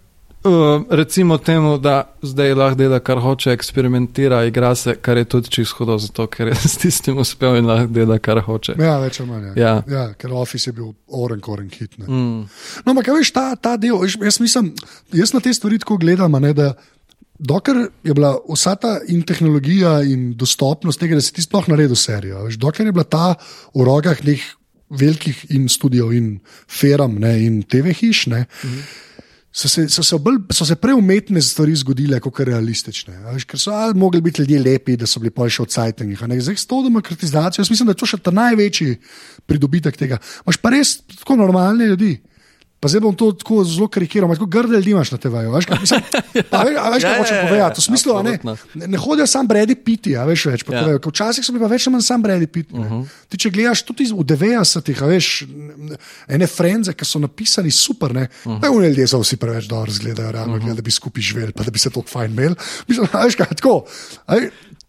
B: uh, recimo temu, da zdaj lahko dela, kar hoče, eksperimentira, igra se, kar je tudi čisto hudo, zato ker je s tistim uspel in lahko dela, kar hoče.
A: Ja, več ali manj. Ja.
B: Ja.
A: Ja, ker Office je bil oren, koren hit. Ne.
B: Mm.
A: No, ampak veš, ta, ta del, veš, jaz, mislim, jaz na te stvari tako gledam, ne, da dokler je bila vsa ta in tehnologija in dostopnost tega, da si ti sploh naredil serijo, veš, dokler je bila ta v rokah nekih velikih in studijev in feram ne, in TV hiš. Ne, So se, so, se bolj, so se preumetne stvari zgodile, kot realistične. Veš, ker so ali mogli biti ljudje lepi, da so bili pa še odsajteni. Zdaj, s to demokratizacijo, jaz mislim, da je to še ta največji pridobitek tega. Imaš pa res tako normalne ljudi. Pa zdaj bom to tako zelo karikiral, ampak grde ljudi imaš na TV-ju. Veš, kaj, mislim, a veš, a veš, kaj
B: Ja,
A: hočem
B: ja, ja,
A: povedati? V smislu, ne, ne, ne hodijo sam bredi piti, a veš več.
B: Ja.
A: Ja. Včasih so bili pa več manj sam bredi piti. Uh -huh. Ti, če gledaš tudi v 90-ih, a veš, ene frenze, ki so napisani super, ne, uh -huh. ne ljudje so vsi preveč dobro zgledajo, realno, uh -huh. da bi skupaj živeli, pa da bi se to fajn imeli. Mislim, veš, kaj, tako, a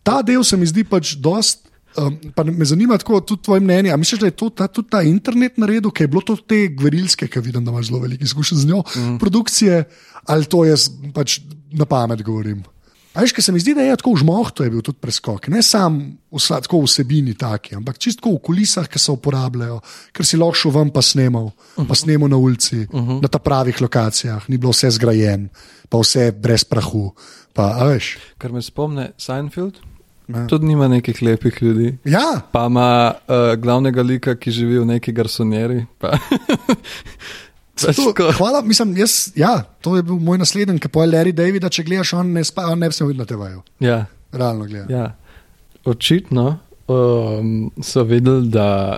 A: ta del se mi zdi pač dost. Um, pa me zanima tako, tudi tvoje mnenje. A misliš, da je to ta, tudi ta internet naredil, ker je bilo to te gverilske, ki vidim, da imaš zelo veliko izkušenj z njo, mm. produkcije, ali to jaz pač na pamet govorim? A veš, ker se mi zdi, da je tako v žmohtu je bil tudi preskok. Ne samo vsa, tako vsebini taki, ampak čisto v kulisah, ki se uporabljajo, ker si lahko šel ven pa snemal, uh -huh. pa snemal na ulici, uh -huh. na ta pravih lokacijah, ni bilo vse zgrajen, pa vse brez prahu. Pa,
B: Kar me spomne Seinfeld,
A: Ja.
B: tudi nima nekih lepih ljudi.
A: ja,
B: Pa ima uh, glavnega lika, ki živi v neki garsonjeri. Pa.
A: To,
B: ko-
A: hvala, mislim, jaz, ja, to je bil moj naslednji, ki poje Larry David, da če gledaš, on ne, spa, on ne bi smel videti na TV-ju.
B: ja,
A: Realno gledano.
B: ja. Očitno um, so videli, da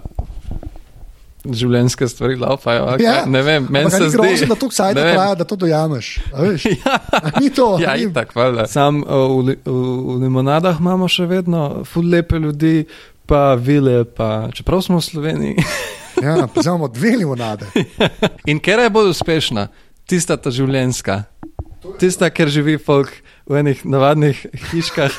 B: življenjske stvari laufajo. Okay?
A: Ja,
B: Ne vem, meni se zdi.
A: grozno, da to ksaj
B: ne
A: da traja, da to dojameš. a veš? A Ni to.
B: Ja,
A: ni-
B: itak, valjda. Sam uh, v, v, v limonadah imamo še vedno ful lepe ljudi, pa vile, pa čeprav smo v Sloveniji.
A: ja, imamo dve limonade.
B: In ker je bolj uspešna, tista ta življenska, tista, ker živi folk v enih navadnih hiškah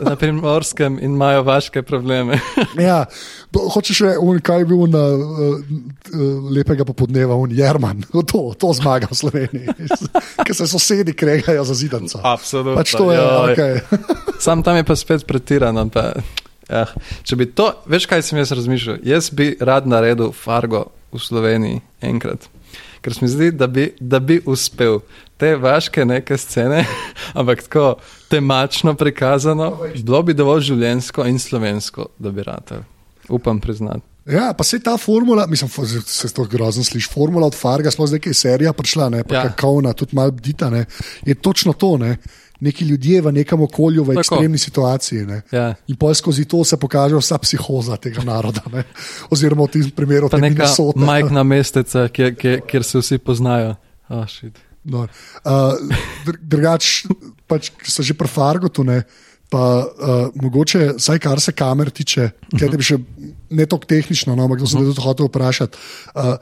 B: na primorskem in imajo vaške probleme.
A: Ja, hočeš še, un, kaj je bil na uh, uh, lepega popodneva, un Jerman, to, to zmaga v Sloveniji, ker se sosedi kregajo za zidanca.
B: Absolutno.
A: Pač to je,
B: joj.
A: okay.
B: Sam tam je pa spet pretirano. Pa, eh, če bi to, veš kaj sem jaz razmišljal? Jaz bi rad naredil Fargo v Sloveniji enkrat. Ker se mi zdi, da bi, da bi uspel te vaške neke scene, ampak tako temačno prikazano, bilo bi dovolj življensko in slovensko, da bi rad. Upam priznati.
A: Ja, pa se ta formula, mislim, se to grozno sliši, formula od Farga, sploh zdaj, ki je serija prišla, ne, pa
B: Ja.
A: ja. kakovna, tudi malo bdita, ne, je točno to, ne. Neki ljudje v nekem okolju, v
B: Tako.
A: ekstremni situaciji. Ne.
B: Ja.
A: In pol skozi to se pokaže vsa psihoza tega naroda. Ne. Oziroma v tem primeru
B: Pa
A: te
B: neka
A: Minnesote.
B: majhna mesteca, kjer, kjer, kjer se vsi poznajo. Oh, shit.
A: No. Uh, dr drugač, pač, so že pri Fargotu, ne, pa uh, mogoče, vsaj kar se kamer tiče, kaj bi še ne toliko tehnično, no, ampak to sem te tudi hotel vprašati. Uh,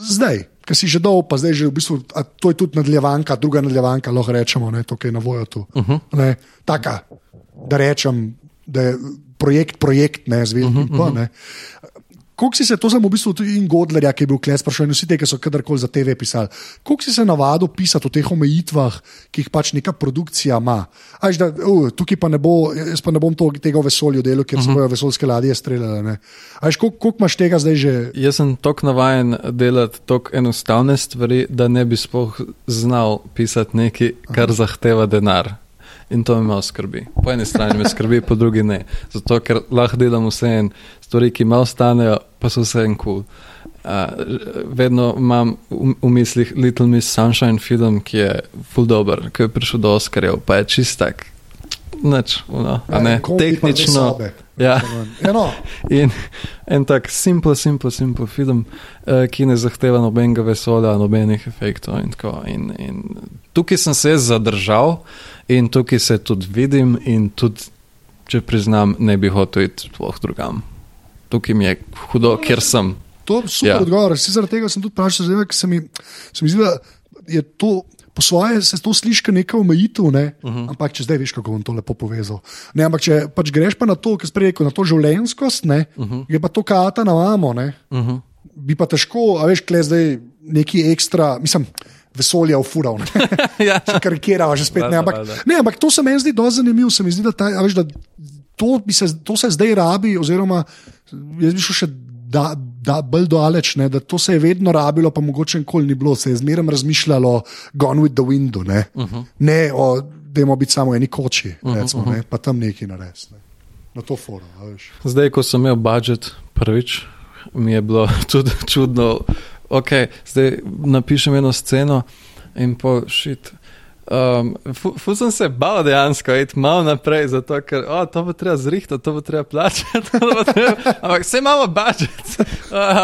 A: zdaj, ki si že dol, pa zdaj že v bistvu, a to je tudi nadaljevanka, druga nadaljevanka, lahko rečemo, ne, to, kar je na voju tu. Uh -huh. ne, taka, da rečem, da je projekt, projekt, ne, zvezd. Uh -huh, uh -huh. Koliko si se, to sem v bistvu tudi in Godlerja, ki je bil kles, sprašujem vsi te, ki so kadarkoli za TV pisali. Koliko si se navadil pisati o teh omejitvah, ki jih pač neka produkcija ima? Až da, uh, tukaj pa ne bo, jaz pa ne bom to, tega v vesolju delal, ker uh -huh. se bojo vesoljske ladje streljale. Až koliko, koliko imaš tega zdaj že?
B: Jaz sem tako navajen delati tako enostavne stvari, da ne bi sploh znal pisati nekaj, kar Aha. zahteva denar. In to me malo skrbi. Po eni strani me skrbi, po drugi ne. Zato, ker lahko delam vse en stvari, ki malo stanejo, pa so vse en kul. Cool. Uh, vedno imam v, v mislih Little Miss Sunshine film, ki je full dobro, ki je prišel do Oscarjev, pa je čist tak. Nič, no, ja, ne, tehnično. Ja. ja no. In en tak simpel, simpel, simpel film, uh, ki ne zahteva nobenega vesolja, nobenih efektov. In in, in tukaj sem se zadržal in tukaj se tudi vidim, in tudi, če priznam, ne bi hotel iti sploh drugam tukaj mi je hudo, ker sem.
A: To je super ja. odgovor. Zaradi tega sem tudi vprašal, ker se mi, se mi zdi, da je to. Po svoje se to sliši kot neka omejitev, ne? uh mhm. -huh. ampak če zdaj veš, kako bom to lepo povezal. Ne, ampak če pač greš pa na to, kar sprejeko, na to življenskost, ne, uh. -huh. je pa to kata na vamo. Uh mhm. -huh. Bi pa težko, a veš, kle zdaj neki ekstra, mislim, vesolja ufural. ja. Karikiraš, že spet ne. Ampak, ne, ampak to se mi zdi dosti zanimivo. Se mi zdi, da, ta, veš, da to, se, to se zdaj rabi, oziroma jaz bi šel še da, da, bolj daleč, ne, da to se je vedno rabilo, pa mogoče nikoli ni bilo, se je zmeraj razmišljalo, gone with the wind, ne, uh -huh. ne o, da imamo biti samo eni koči, uh -huh, recimo, uh -huh. ne, pa tam neki nares. Ne. Na to forum.
B: Zdaj, ko sem imel budžet prvič, mi je bilo tudi čudno, ok, zdaj napišem eno sceno in pa šit. Um, Fus sem se bal dejansko iti malo naprej, zato ker oh, to bo treba zrihtati, to bo treba plačati. Ampak vse imamo budžet.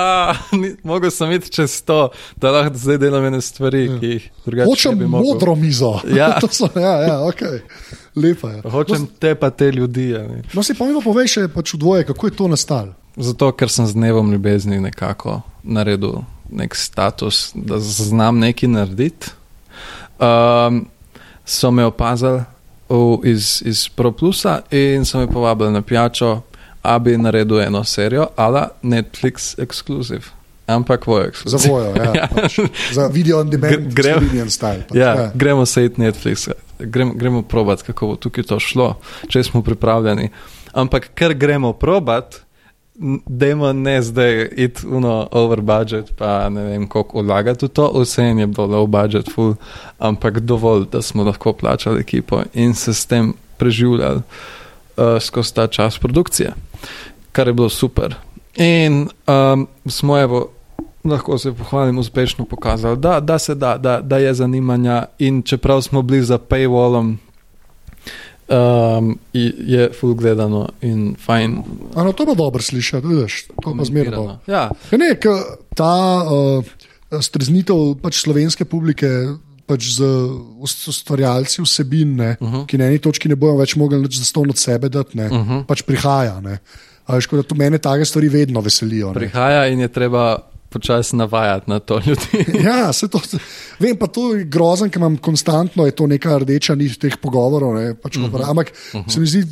B: Mogel sem iti čez to, da lahko zdaj delam ene stvari, ja. ki jih drugače ne.
A: Hočem modro mizo.
B: Ja,
A: so, ja, ja ok. Lepa je.
B: Hočem no, te pa te ljudi. Ja,
A: no, si pa mi pa povej še pač v dvoje, kako je to nastalo.
B: Zato, ker sem z dnevom ljubezni nekako naredil nek status, da znam nekaj narediti um, so me opazili iz, iz ProPlusa in so me povabili na pijačo, da bi naredil eno serijo, ali Netflix ekskluziv. Ampak vojo ekskluziv.
A: Za vojo, ja. ja. Pač, za video on demand, gremo na style. Pač,
B: ja, ja. Gremo se iti Netflix, gremo, gremo probat, kako bo tukaj to šlo, če smo pripravljeni. Ampak ker gremo probat, Demo ne zdaj iti uno over budget, pa ne vem, koliko vlagati v to, vse je bilo low budget, full, ampak dovolj, da smo lahko plačali ekipo in se s tem preživljali uh, skozi ta čas produkcije, kar je bilo super. In um, smo evo, lahko se pohvalim, uspešno pokazali, da, da se da, da, da je zanimanja in čeprav smo bili za paywallom um, je full gledano in fajn.
A: Ano, to bo dobro slišati, vidiš, to pa zmerno.
B: No. Ja.
A: Ne, ta uh, streznitev pač slovenske publike. Pač z ustvarjalci vsebin, ne, uh mhm. -huh. ki na eni točki ne bojo več mogli več zastonj od sebe dati, ne, uh mhm. -huh. pač prihaja. Ali škoda, to mene take stvari vedno veselijo.
B: Ne. Prihaja in je treba počasi navajati na to ljudi.
A: ja, se to. Vem pa to je grozen, ker imam konstantno, je to neka rdeča nit teh pogovorov. Ne, pač uh mhm. -huh. Ampak uh -huh. se, mi zdi,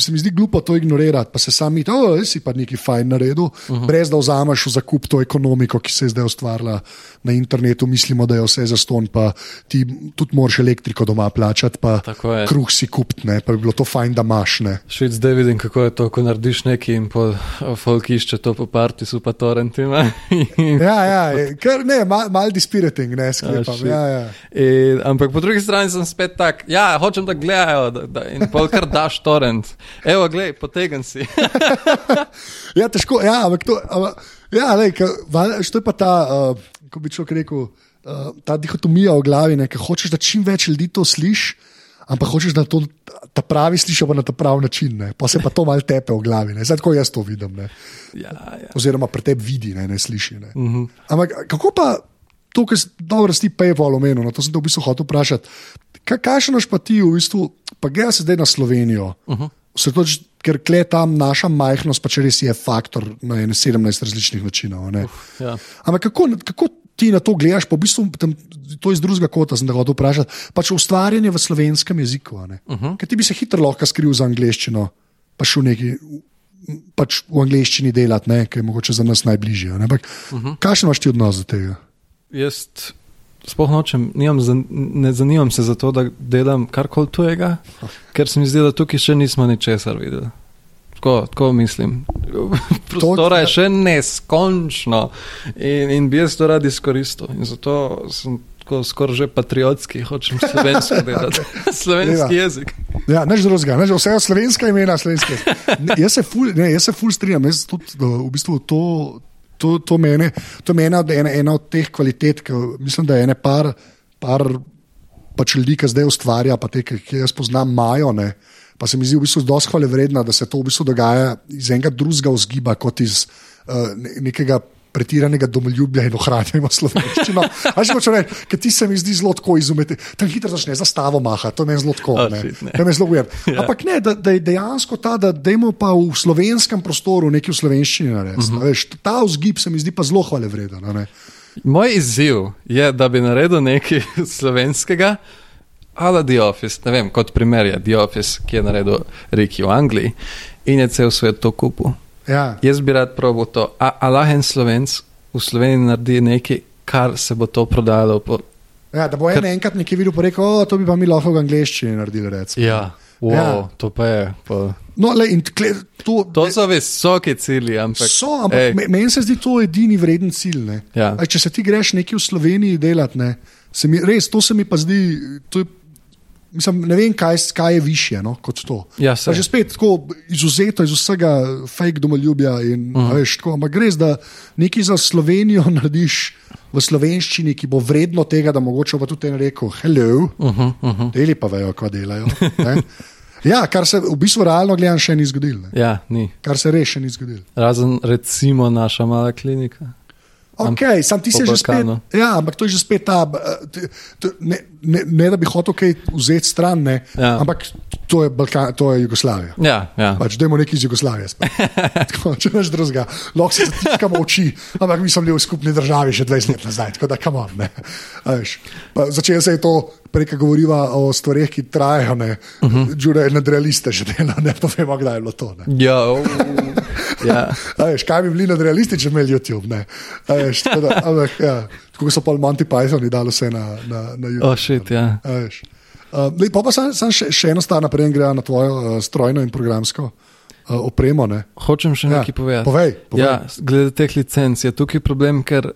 A: se mi zdi glupo to ignorirati, pa se sami, da si pa neki fajn naredil, uh mhm. -huh. brez da vzameš v zakup to ekonomiko, ki se je zdaj ustvarila na internetu. Mislimo, da je vse za ston, pa ti tudi moraš elektriko doma plačati, pa kruh si kupiti, pa bi bilo to fajn, da imaš.
B: Švic, zdaj vidim, kako je to, ko narediš nekaj in po folk išče to po partisu, pa torrentima.
A: ja, ja, kar ne, mal, mal dispiriting, ne sklepam. Oh, ja, ja.
B: In, ampak po drugi strani sem spet tak, ja, hočem, da gledajo da, da, in pol kar daš torrent. Evo, glej, potegen si.
A: ja, težko, ja, ampak to, ampak, ja, lej, ka, što je pa ta, uh, ko bi človek rekel, uh, ta dihotomija v glavi, ne, hočeš, da čim več ljudi to sliši ampak hočeš, da to ta pravi slišiš na ta pravi način, ne? pa se pa to malo tepe v glavi. Zdaj, tako jaz to vidim.
B: Ja, ja.
A: Oziroma, pre tebi vidi, ne, ne sliši. Ne? Uh mhm. -huh. Ampak kako pa to, kar si dobro sti PayPal omenil, no, to sem te v bistvu hotel vprašati. Kaj kažeš pa ti, v bistvu, pa gre se zdaj na Slovenijo? Uh -huh. Toč, ker kle tam naša majhnost, pa če res je faktor na 17 različnih načinov. Uf, ja. Ampak kako, kako ti na to gledaš, pa v bistvu tam, to iz drugega kota, sem hotel vprašati. Pač ustvarjanje v slovenskem jeziku. Uh -huh. Ker ti bi se hitro lahko skril za angliščino, pa šel neki pač v angleščini delati, ne, ki je mogoče za nas najbližje. Ampak, uh -huh. Kakšen imaš ti odnos do tega?
B: Jaz sploh nočem, nimam, ne zanimam se za to, da delam karkoli tujega, ker se mi zdi, da tukaj še nismo ničesar videli. Tako, tako mislim. Prostora je še neskončno in, in bi jaz to rad izkoristil. In zato sem tako skoraj že patriotski, hočem slovensko delati, slovenski
A: Ja.
B: jezik.
A: Ja, neč drugega, neč, vse slovenska imena, slovenske. Ne, jaz se ful, ne, jaz se ful strinjam, jaz tudi da, v bistvu to. To, to, mene, to je ena, ena, ena od teh kvalitet, ki mislim, da je ene par, par pač ljudi, ki zdaj ustvarja, pa te, ki ki jaz poznam, imajo. Ne, pa se mi zdi v bistvu dosti hvale vredno, da se to v bistvu dogaja iz enega drugega vzgiba, kot iz uh, ne- nekega pretiranega domoljubja in ohranjanja slovenščino. Až hoče reči, ker ti se mi zdi zelo tako izumeti. Tam hitro začne zastavo maha, to me zelo tako.
B: Oh,
A: ne.
B: shit, ne.
A: To me zelo weird.
B: Ja.
A: Ampak ne, da, da je dejansko ta, da dajmo pa v slovenskem prostoru nekaj v slovenščini narediti.
B: Mhm.
A: Uh -huh. Ta vzgib se mi zdi pa zelo hvale vreden.
B: Moj izziv je, da bi naredil nekaj slovenskega, ali The Office. Ne vem, kot primer je The Office, ki je naredil Riki v Angliji in je cel svet to kupil.
A: Ja.
B: Jaz bi rad probil to, a, a lahko en slovenc v Sloveniji naredi nekaj, kar se bo to prodajalo. Po...
A: Ja, da bo en enkrat nekaj videl, rekel, o, to bi pa mi lahko v angleščini naredili. recimo."
B: Ja, wow,
A: Ja.
B: to pa je. Pa...
A: No, le, tkle, to,
B: To so visoki cilji, ampak.
A: so, ampak me- meni se zdi to edini vreden cilj. ne.
B: Ja.
A: Aj, če se ti greš nekaj v Sloveniji delati, ne, se mi, res, to se mi pa zdi. to je- Mislim, ne vem, kaj, kaj je više no, kot to.
B: Ja,
A: Pa že spet tako izuzeto iz vsega fake domoljubja. In, uh
B: Mhm.
A: -huh. veš, tako, ampak gre za nekaj za Slovenijo narediš v slovenščini, ki bo vredno tega, da mogoče bo tudi en rekel: Hello, uh -huh, uh -huh. deli pa vejo, kaj delajo. ne. Ja, kar se v bistvu realno gledam, še ni zgodilo.
B: Ja, ni.
A: Kar se res še ni zgodilo.
B: Razen recimo naša mala klinika.
A: Okay, sam ti se že spet. Ja, ampak to je že spet ta. eh, Ne, ne, ne da bi hotel kaj vzeti stran, ne,
B: Ja.
A: ampak to je, Balkan, to je Jugoslavija.
B: Ja, ja.
A: Pač, dajmo nekaj iz Jugoslavije. Tako, Če veš drugega, lahko se zatiskamo oči, ampak mi smo bili v skupni državi že 20 let nazaj, tako da kam on. Začelo se je to, prej ko govoriva o stvareh, ki trajajo, ne, uh
B: Mhm.
A: -huh. Džure je nadrealiste že dela, ne pa vemo, kdaj je bilo to. Ne.
B: Ja, ja.
A: A Veš, kaj bi bili nadrealisti, če bi imeli YouTube? Ne? A Veš, da, ampak, ja, tako so pa Monty Pythoni dali vse na, na, na YouTube.
B: Oh, shit, ja.
A: A veš. Uh, lej, pa pa sam, sam še, še eno stvar naprej gre na tvojo uh, strojno in programsko uh, opremo. Ne?
B: Hočem še
A: Ja,
B: nekaj povedati.
A: povej, povej.
B: Ja, glede teh licenc je tukaj problem, ker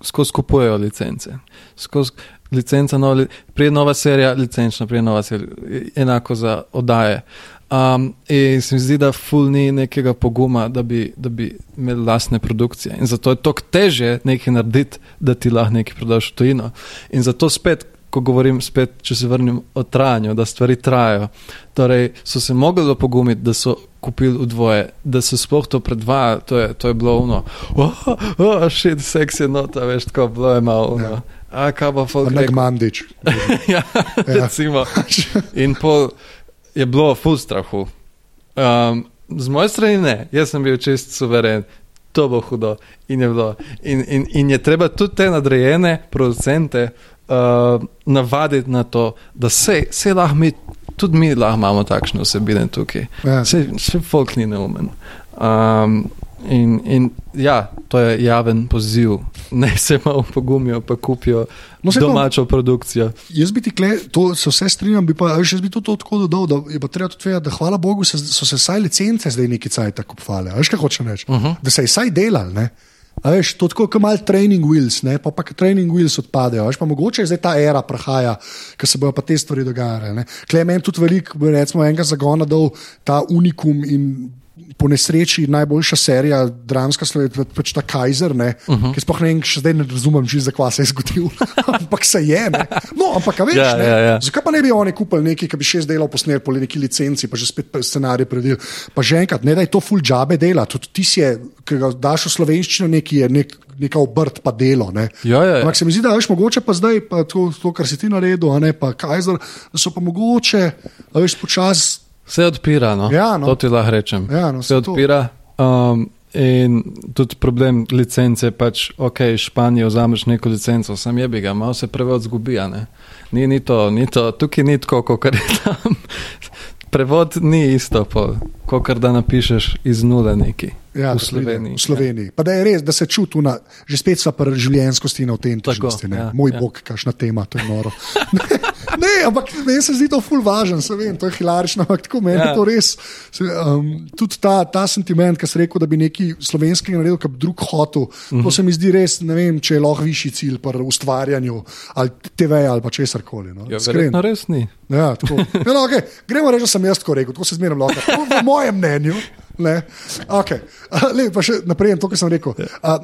B: skozi kupujejo licence. Skozi licenca, nova, li- prije nova serija, licenčna, prije nova serija, enako za oddaje. Um, in se mi zdi, da ful ni nekega poguma, da bi, da bi imeli lastne produkcije. In zato je toliko teže nekaj narediti, da ti lahko nekaj prodaš v tujino. In zato spet, ko govorim, spet, če se vrnem o trajanju, da stvari trajajo. Torej, so se mogli pogumiti, da so kupili v dvoje, da so sploh to predvajali, to je, to je bilo uno. Oh, oh, shit, seks je nota, veš, tako bilo je malo.
A: Ja.
B: A kaj pa folk
A: Nek mandič.
B: ja, recimo. In pol je bilo ful strahu. Um, z moje strani ne, jaz sem bil čist suveren, to bo hudo. In je, bilo. In, in, in je treba tudi te nadrejene producente uh, navaditi na to, da se, se lahko mi, tudi mi lahko imamo takšne vsebine tukaj.
A: Ja.
B: Se, še folk ni neumen. Um, in, in ja, to je javen poziv, ne se malo pogumijo, pa kupijo
A: No, saj to-
B: domačo produkcijo.
A: Jaz bi ti, kle, to se vse strinjam, bi pa jaz bi to, to tako dodal, da je pa treba tudi vedeti, da hvala Bogu se, so se vsaj licence zdaj neki cajt tako kupvale. Veš, kaj hočem reči? Uh -huh. Da se je vsaj delal. Ne? A veš, to je tako, kot mal training wheels, ne? pa pa ko training wheels odpadejo. Veš, pa mogoče je zdaj ta era prahaja, ker se bojo pa te stvari dogajale. Klej meni tudi veliko, bi recimo enega zagona dal ta unikum in po nesreči najboljša serija, dramska slovenska, pač ta Kajzer, uh -huh. ki sploh ne vem, še zdaj ne razumem, že zakaj se je zgodil, ampak se je. Ne? No, ampak a veš,
B: Ja,
A: ne?
B: ja, ja.
A: zakaj pa ne bi oni kupili nekaj, ki bi šest delov posneli po neki licenci, pa že spet scenarij predel. Pa že enkrat, ne da je to full džabe dela, tudi ti si ki ga daš v slovenščino, neki je nek, neka obrt pa delo. Ne?
B: Ja, ja, ja.
A: Ampak se mi zdi, da veš, mogoče pa zdaj, pa to, to kar si ti naredil, a ne pa Kajzer, da so pa mogoče, a veš, počasi.
B: Vse odpira, no.
A: Ja, no.
B: to ti lahko rečem.
A: Ja, no,
B: Vse odpira. Um, in tudi problem licence, pač, ok, Španijo vzameš neko licenco, sam je bi ga, malo se preveč zgubi. Ni, ni, to, ni to, tukaj ni tako, kot je tam. prevod ni isto, kot da napišeš iz nule neki.
A: Ja,
B: v Sloveniji.
A: V Sloveniji. Ja. Pa da je res, da se čuti, na, že spet so pri življenskosti in avtentičnosti. Ja, Moj ja. bog, kakšna tema, to je noro. ne, ampak meni se zdi to ful važen, vem, to je hilarično, ampak tako meni ja. je to res. Um, tudi ta, ta sentiment, ki si rekel, da bi neki slovenski naredil, kot drug hotel, mm -hmm. to se mi zdi res, ne vem, če je lahko višji cilj pri ustvarjanju ali TV ali pa česar koli. No.
B: Ja, verjetno res ni.
A: Ja, tako. Ja, no, okay. Gremo reči, da sem jaz tako rekel, tako se zmerno lahko. Po mojem mnenju. Okay. Le, pa še naprej, to, kar sem rekel. Uh,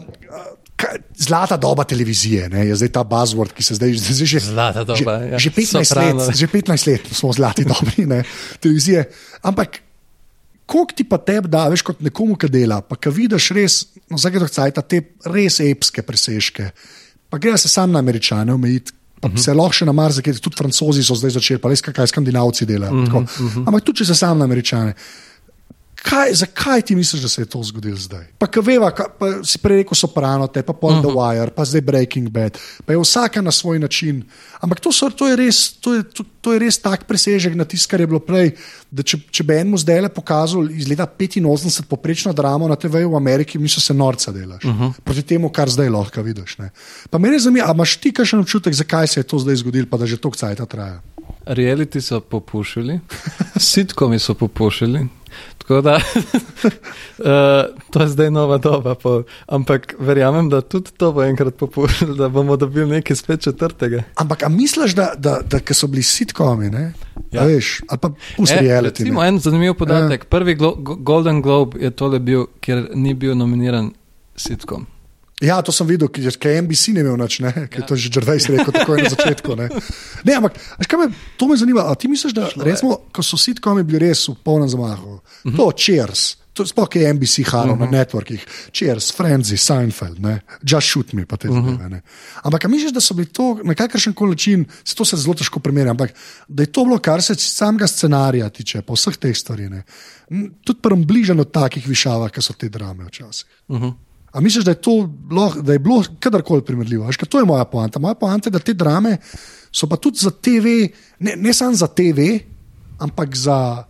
A: Zlata doba televizije, ne, je zdaj ta buzzword, ki se zdaj, zdaj že,
B: doba,
A: že,
B: ja.
A: že, 15 let, že 15 let smo v zlati dobi ne, televizije. Ampak, koliko ti pa tebi da, veš, kot nekomu, ki dela, pa ki vidiš res, no, gre za te res epske presežke, pa gre se sam na američane omejiti. Uh -huh. Se lahko še na marsikaj, tudi francozi so zdaj začeli, pa res kaj skandinavci delajo. Uh -huh, uh -huh. Ampak tudi če se sam na američane. Kaj, zakaj ti misliš, da se je to zgodilo zdaj? Pa, ki veva, ka, pa si prej rekel Soprano, te pa Paul uh -huh. The Wire, pa zdaj Breaking Bad, pa je vsaka na svoj način. Ampak to, so, to, je, res, to, je, to, to je res tak presežek na tisto, kar je bilo prej. Če, če bi enemu zdaj le pokazal iz leta 85 poprečno dramo na TV v Ameriki, mi se norca delaš. Uh -huh. Proti temu, kar zdaj lahko vidiš. Ne? Pa je zanimivo, ali imaš ti kakšen občutek, zakaj se je to zdaj zgodilo, pa da že toliko cajt traja.
B: Reality so popušili, sitkomi so popušili. Tako da uh, to je zdaj nova doba, po, ampak verjamem, da tudi to bo enkrat popuščalo, da bomo dobili nekaj spet četrtega.
A: Ampak misliš, da, da, da, da so bili sitkomi, ne? Ja. Veš, ali pa pusti e, reality?
B: Imamo en zanimiv podatek. Ja. Prvi Glo Golden Globe je tole bil, ker ni bil nominiran sitkom.
A: Ja, to sem videl, ker je NBC ne imel nič, ker je ja. to že Džrvejs rekel tako na začetku. Ne, ne ampak me, to me zanima. A ti misliš, da recimo, ko so sitkomi bili res v polnem zamahu? Mm -hmm. To, Cheers. Sploh je NBC halo uh -huh. na mhm. networkih, Cheers, Frenzy, Seinfeld, ne? Just Shoot Me, pa te uh -huh. zdaj. Ampak misliš, da so bili to na kakršen koli način, se to se zelo težko primerja, ampak da je to bilo, kar se samega scenarija tiče, po vseh teh stvareh, tudi približano takih višavah, kot so te drame včasih. Uh mhm. -huh. A misliš, da je to da je bilo kadarkoli primerljivo? Veš, to je moja poanta. Moja poanta je, da te drame so pa tudi za TV, ne, ne samo za TV, ampak za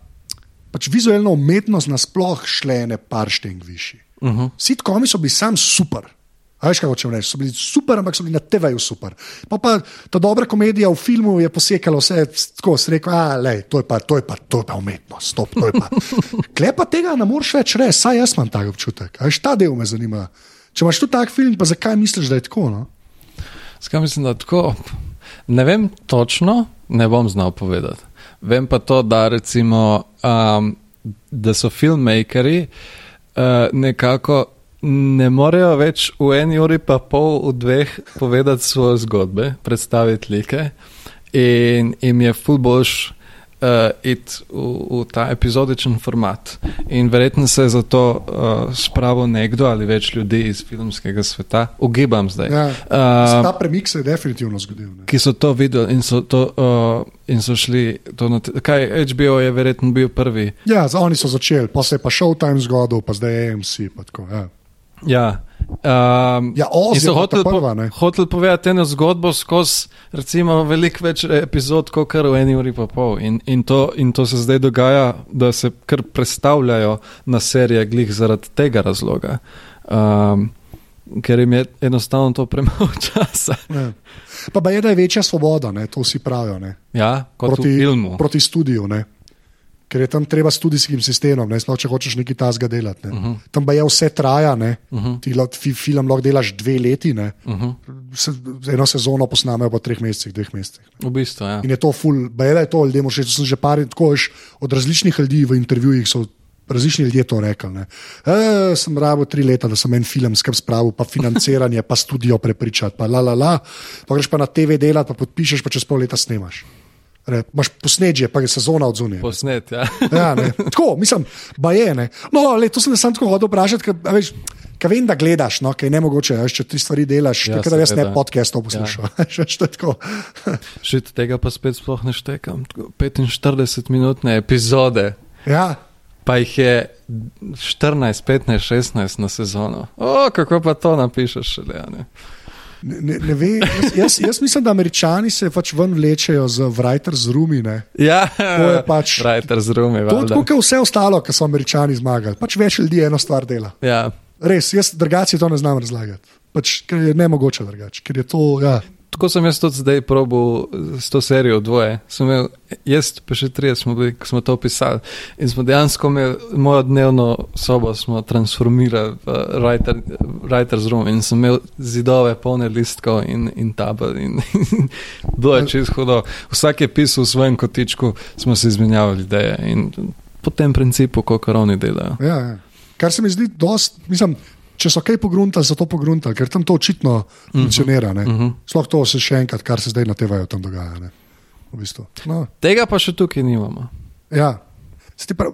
A: pač vizualno umetnost nasplošno šle ne par šteng višji. Uh -huh. Sitkomi so bili sam super. Veš, kaj hočem reči? So bili super, ampak so bili na TV-ju super. Pa, pa ta dobra komedija v filmu je posekala vse tako, se reče, da to je pa, to je pa, to je pa umetnost, stop, to je pa. Klepa tega ne moreš več reči, saj jaz imam tak občutek. Veš, ta del me zanima. Če imaš tu tak film, pa zakaj misliš, da je tako? No?
B: Zakaj mislim, da je tako? Ne vem točno, ne bom znal povedati. Vem pa to, da, recimo, um, da so filmmakeri uh, nekako ne morejo več v eni uri pa pol, v dveh povedati svoje zgodbe, predstaviti like. In jim je fulboš uh, iti v, v ta epizodičen format. In verjetno se je zato uh, spravil nekdo ali več ljudi iz filmskega sveta, ugibam zdaj. Ja,
A: uh, ta premik se je definitivno zgodil. Ne?
B: Ki so to videli in so, to, uh, in so šli. Kaj HBO je verjetno bil prvi?
A: Ja, oni so začeli, pa se je pa Showtime zgodil, pa zdaj AMC. Pa tako, ja.
B: Ja. Um,
A: ja, so hoteli po,
B: hotel povedati eno zgodbo skozi veliko več epizod, kot kar v eni uri pa pol. In, in, to, in to se zdaj dogaja, da se kar predstavljajo na serije glih zaradi tega razloga. Um, ker jim je enostavno to premalo časa.
A: Ja. Pa, pa je, da je večja svoboda, ne? to vsi pravijo.
B: Ja,
A: proti, proti studiu. Ne? Ker je tam treba s študijskim sistemom, ne sploh če hočeš nekaj tasga delati. Ne. Uh -huh. Tam pa je vse traja, uh -huh. ti lahko fi, film lahko delaš dve leti, uh -huh. Se, eno sezono posnamejo po treh mesecih, dveh mesecih.
B: V bistvu, ja.
A: In je to ful, bajela je to, ljudje, še, sem že par tako veš, od različnih ljudi v intervjujih. Različni ljudje to rekli. E, sem rabo tri leta, da sem en film skrb spravil, pa financiranje, pa studio prepričati, pa la la la. Pa greš pa na TV delati, pa podpišeš, pa čez pol leta snemaš. Re, maš posnet že, pa je sezona od zunaj.
B: Posnet, ja.
A: ja tako, mislim, bajene. No, le, to sem se tako hodil vprašati, ker Kaj vem, da gledaš, no, kaj ne mogoče, veš, če ti stvari delaš, ja, da jaz ne podcastov poslušam. Ja.
B: Še tega pa spet sploh ne štekam. 45 minutne epizode.
A: Ja.
B: Pa jih je 14, 15, 16 na sezono. O, kako pa to napišeš, še le.
A: Ne, ne, ne ve, jaz, jaz, jaz mislim, da američani se pač ven vlečejo z writers rumi. Ne.
B: Ja,
A: To je pač-
B: Writer z rumi.
A: To je tako, kot vse ostalo, kar so američani zmagali. Pač več ljudi eno stvar dela.
B: Ja.
A: Res, jaz drugače to ne znam razlagati. Pač, ker je ne mogoče drugače. Ja.
B: Tako sem jaz tudi zdaj probil s to serijo dvoje. Sem imel, jaz pa še trije smo bili, ko smo to pisali. In smo dejansko imeli mojo dnevno sobo, smo transformirali v writer, writer's room in sem imel zidove polne listkov in, in tabel. In, in bilo je čisto hudo. Vsak je pisal v svojem kotičku, smo si izmenjavali ideje in po tem principu, kot oni delajo.
A: Ja, ja. Kar se mi zdi, dost, mislim, če so kaj pogruntali, so to pogruntali, ker tam to očitno funkcionira. Uh
B: Mhm.
A: -huh. Sploh to se še enkrat, kar se zdaj na TV-ju tam dogaja. Ne? V bistvu. no,
B: Tega pa še tukaj nimamo.
A: ja. Se ti prav-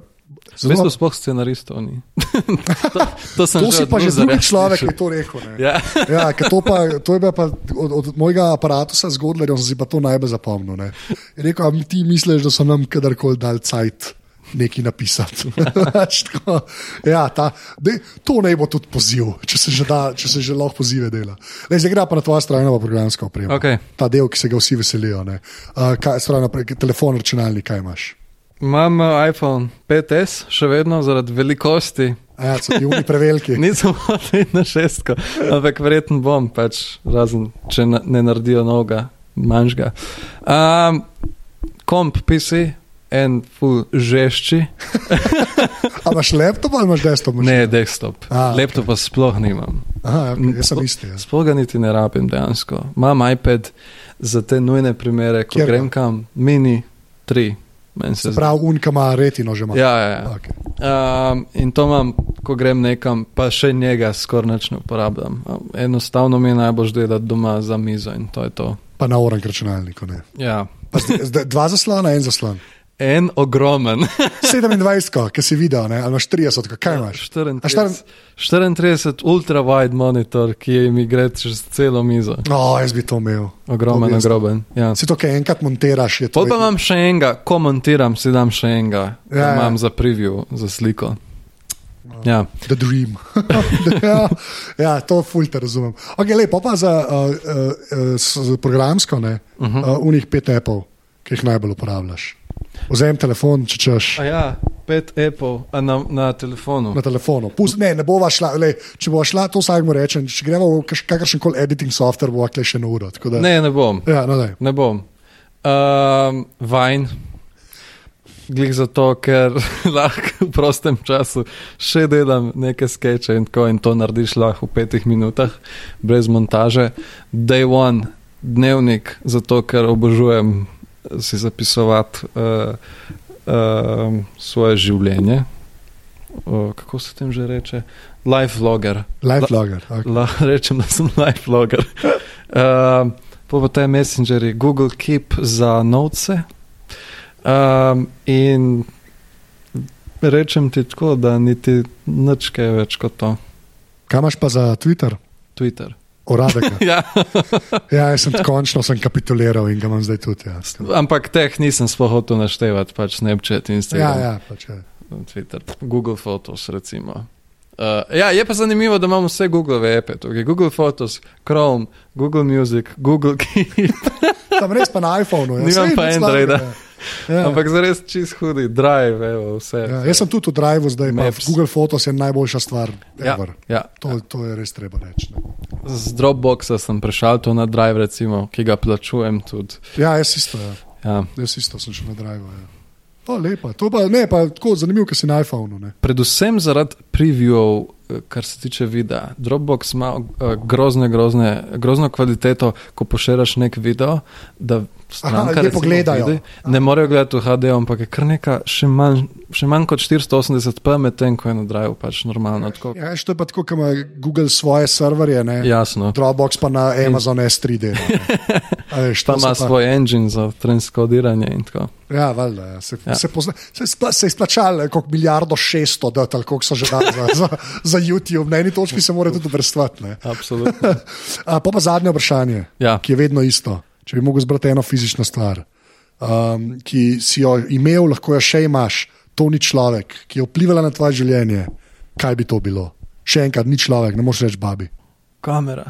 B: V bistvu sploh scenaristov ni. to, to
A: To si pa že drugi človek, ki je to rekel. ne.
B: Ja.
A: Ja, to, pa, to je bilo pa od, od mojega aparata zgodlerja, sem si pa to najbolj zapomnil. Ne. Je rekel, a ti misliš, da so nam kadarkoli dal cajt nekaj napisati. Tako, ja, ta, dej, to naj bo tudi poziv, če se že, da, če se že lahko pozive dela. Lej, zdaj gre pa na tvoja strojna programska oprema.
B: Okej.
A: Ta del, ki se ga vsi veselijo. ne. Uh, kaj, naprej, telefon, računalnik, kaj imaš.
B: Imam uh, iPhone 5S, še vedno zaradi velikosti.
A: Ja, so ti uni preveliki.
B: Nisem iti na šestko, ampak verjetno bom, pač, razen če ne naredijo novega, manjšega. Um, komp PC, en full žešči,
A: A imaš laptop ali imaš desktop?
B: ne desktop.
A: A,
B: Laptopa sploh nimam.
A: Aha, okay, jaz sem isti. Jaz.
B: Sploh ga niti ne rabim dejansko. Imam iPad za te nujne primere, ko
A: Kjer
B: grem kam, mini 3. meni se
A: pravi, unika ima retino že ima.
B: Ja, ja, ja.
A: Okay.
B: Um, in to imam, ko grem nekam, pa še njega skoraj ne uporabljam. Um, Enostavno mi je najbolj delati doma za mizo in to je to.
A: Pa na oranž računalniku. ne.
B: Ja.
A: Pa zdaj- zdaj Dva zaslona, en zaslon.
B: En ogromen.
A: 27, ki si videl, ne? ali imaš 30, kaj imaš? A
B: 34, 34 ultra wide monitor, ki mi gre čez celo mizo.
A: No, jaz bi to imel.
B: Ogromen,
A: To
B: ogromen. Ja.
A: Si to, kaj enkrat montiraš, je to.
B: Pa imam še enega, ko montiram, si dam še enega,
A: Ja,
B: ja,
A: ja.
B: imam za preview, za sliko. Ja.
A: The dream. ja, ja, to fulter razumem. Okay, lepo pa za uh, uh, uh, programsko, ne, uh. -huh. uh, unih pet apov, ki jih najbolj uporabljaš. Vzem telefon, če češ.
B: A ja, pet Apple na, na telefonu.
A: Na telefonu. Pust, ne, ne bova šla, lej, če bova šla, to vsakmu rečem. Če gremo v kakršen koli editing software, bova kle še na uro. Da,
B: Ne, ne bom.
A: Ja, no, daj.
B: Ne bom. Um, Vajn. Glih zato, ker lahko v prostem času še delam neke skeče in tako, in to narediš lahko v petih minutah, brez montaže. Day one, dnevnik, zato ker obožujem si zapisovati uh, uh, svoje življenje. Uh, kako se tem že reče? Life vlogger.
A: Life logger. Okay.
B: Lahko rečem, da sem life vlogger. Uh, pa te messengerji, Google Keep za novce. Um, in rečem ti tako, da niti nič kaj več kot to.
A: Kaj imaš pa za Twitter?
B: Twitter.
A: Uradek.
B: ja,
A: Ja, jaz sem končno sem kapituliral in ga imam zdaj tudi. Ja,
B: ampak teh nisem sploh hotel naštevati, pač Snapchat,
A: ja,
B: Instagram,
A: ja, pač, ja.
B: Twitter, Google Photos. Recimo. Uh, ja, je pa zanimivo, da imamo vse Google appe, tukaj Google Photos, Chrome, Google Music, Google Keep.
A: Tam res pa na iPhonu. Ja.
B: Nimam pa Androida.
A: slabega, Ja.
B: Ampak za res čist hudi, drive, evo, vse.
A: Ja, jaz sem tudi v Driveu, zdaj
B: Maps.
A: Google Photos je najboljša stvar.
B: ja,
A: ever.
B: ja.
A: To, to je res treba reči. Ne.
B: Z Dropboxa sem prešal to na drive, recimo, ki ga plačujem tudi.
A: Ja, jaz isto. Ja.
B: Ja.
A: Jaz isto sem šel na Driveu. Ja. Je lepa. To pa, ne, pa tako zanimivo, ker si na iPhonu. Ne.
B: Predvsem zaradi previewov, eh, kar se tiče videa. Dropbox ima uh, grozne, grozne, grozno kvaliteto, ko pošeraš nek video, da stranka
A: ljudje
B: recimo
A: pogledajo.
B: vidi, ne morejo gledati v HD, ampak je kar nekaj, še manj, še manj kot 480p, medtem ko je na drive pač normalno. Tako.
A: Ja, to je pa tako, kot ima Google svoje serverje, ne.
B: Jasno.
A: Dropbox pa na Amazon S3 dela. ne. A Veš,
B: Pa ima
A: so
B: svoj engine za transkodiranje in tako.
A: Ja, valjda, ja. Se, ja. Se, pozna, se, spla, se je izplačalo kot milijardo šeststo, da tako so že dali za, za, za YouTube. Na eni točki se mora tudi vrstvati.
B: Absolutno.
A: Pa pa zadnje vprašanje,
B: Ja.
A: ki je vedno isto. Če bi mogel zbrati eno fizično stvar, um, ki si jo imel, lahko jo še imaš, to ni človek, ki je vplivala na tvoje življenje, kaj bi to bilo? Še enkrat, ni človek, ne moreš reči babi.
B: Kamera.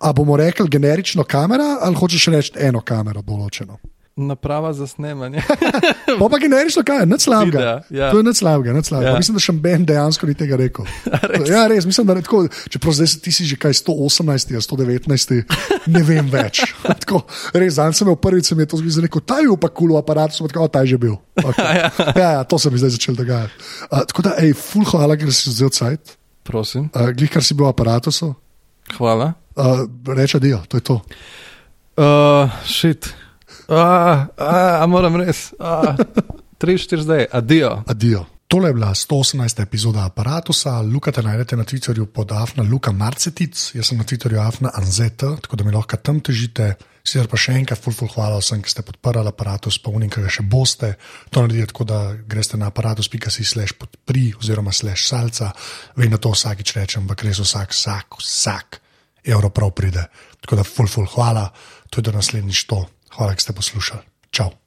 A: A bomo rekli generično kamera ali hočeš reči eno kamero določeno?
B: Naprava za snemanje.
A: Pa pa generično kamera, nič slabega.
B: Ja.
A: To je nič slabega, nič slabega.
B: Ja.
A: Mislim, da še Ben dejansko ni tega rekel.
B: res?
A: Ja, res, mislim, da je tako, čeprav zdaj si- ti si že kaj 118, ali 119, ne vem več. Tako, res, dan sem imel prvič, se mi je to zgodilo, rekel, ta je pa kul cool aparat, sem rekel, "O, ta je že bil. Okay. ja, ja, to se mi zdaj začelo dogajati. Uh, tako da, hej, full hvala, ker si vzel cajt.
B: Prosim.
A: Uh, Glih, kar si bil v aparatu,
B: Hvala.
A: uh, reče dio, to je to.
B: Uh, šit. A, a, a moram res. A, tri, štiri zdaj, adijo.
A: Adijo. Tole je bila 118. epizoda aparata. Luka te najdete na Twitterju pod Afna Luka Marcetic, jaz sem na Twitterju Afna Anzeta, tako da mi lahko tam težite. Sicer pa še enkrat, ful, ful, hvala vsem, ki ste podprli aparatus, pa unim, ki ga še boste. To naredite tako, da greste na aparatus.si slash podpri oziroma slash salca. Vem, da to vsakič rečem, ampak res vsak, vsak, vsak evro prav pride. Tako da ful, ful, hvala, je do naslednjič to. Hvala, da ste poslušali. Čau.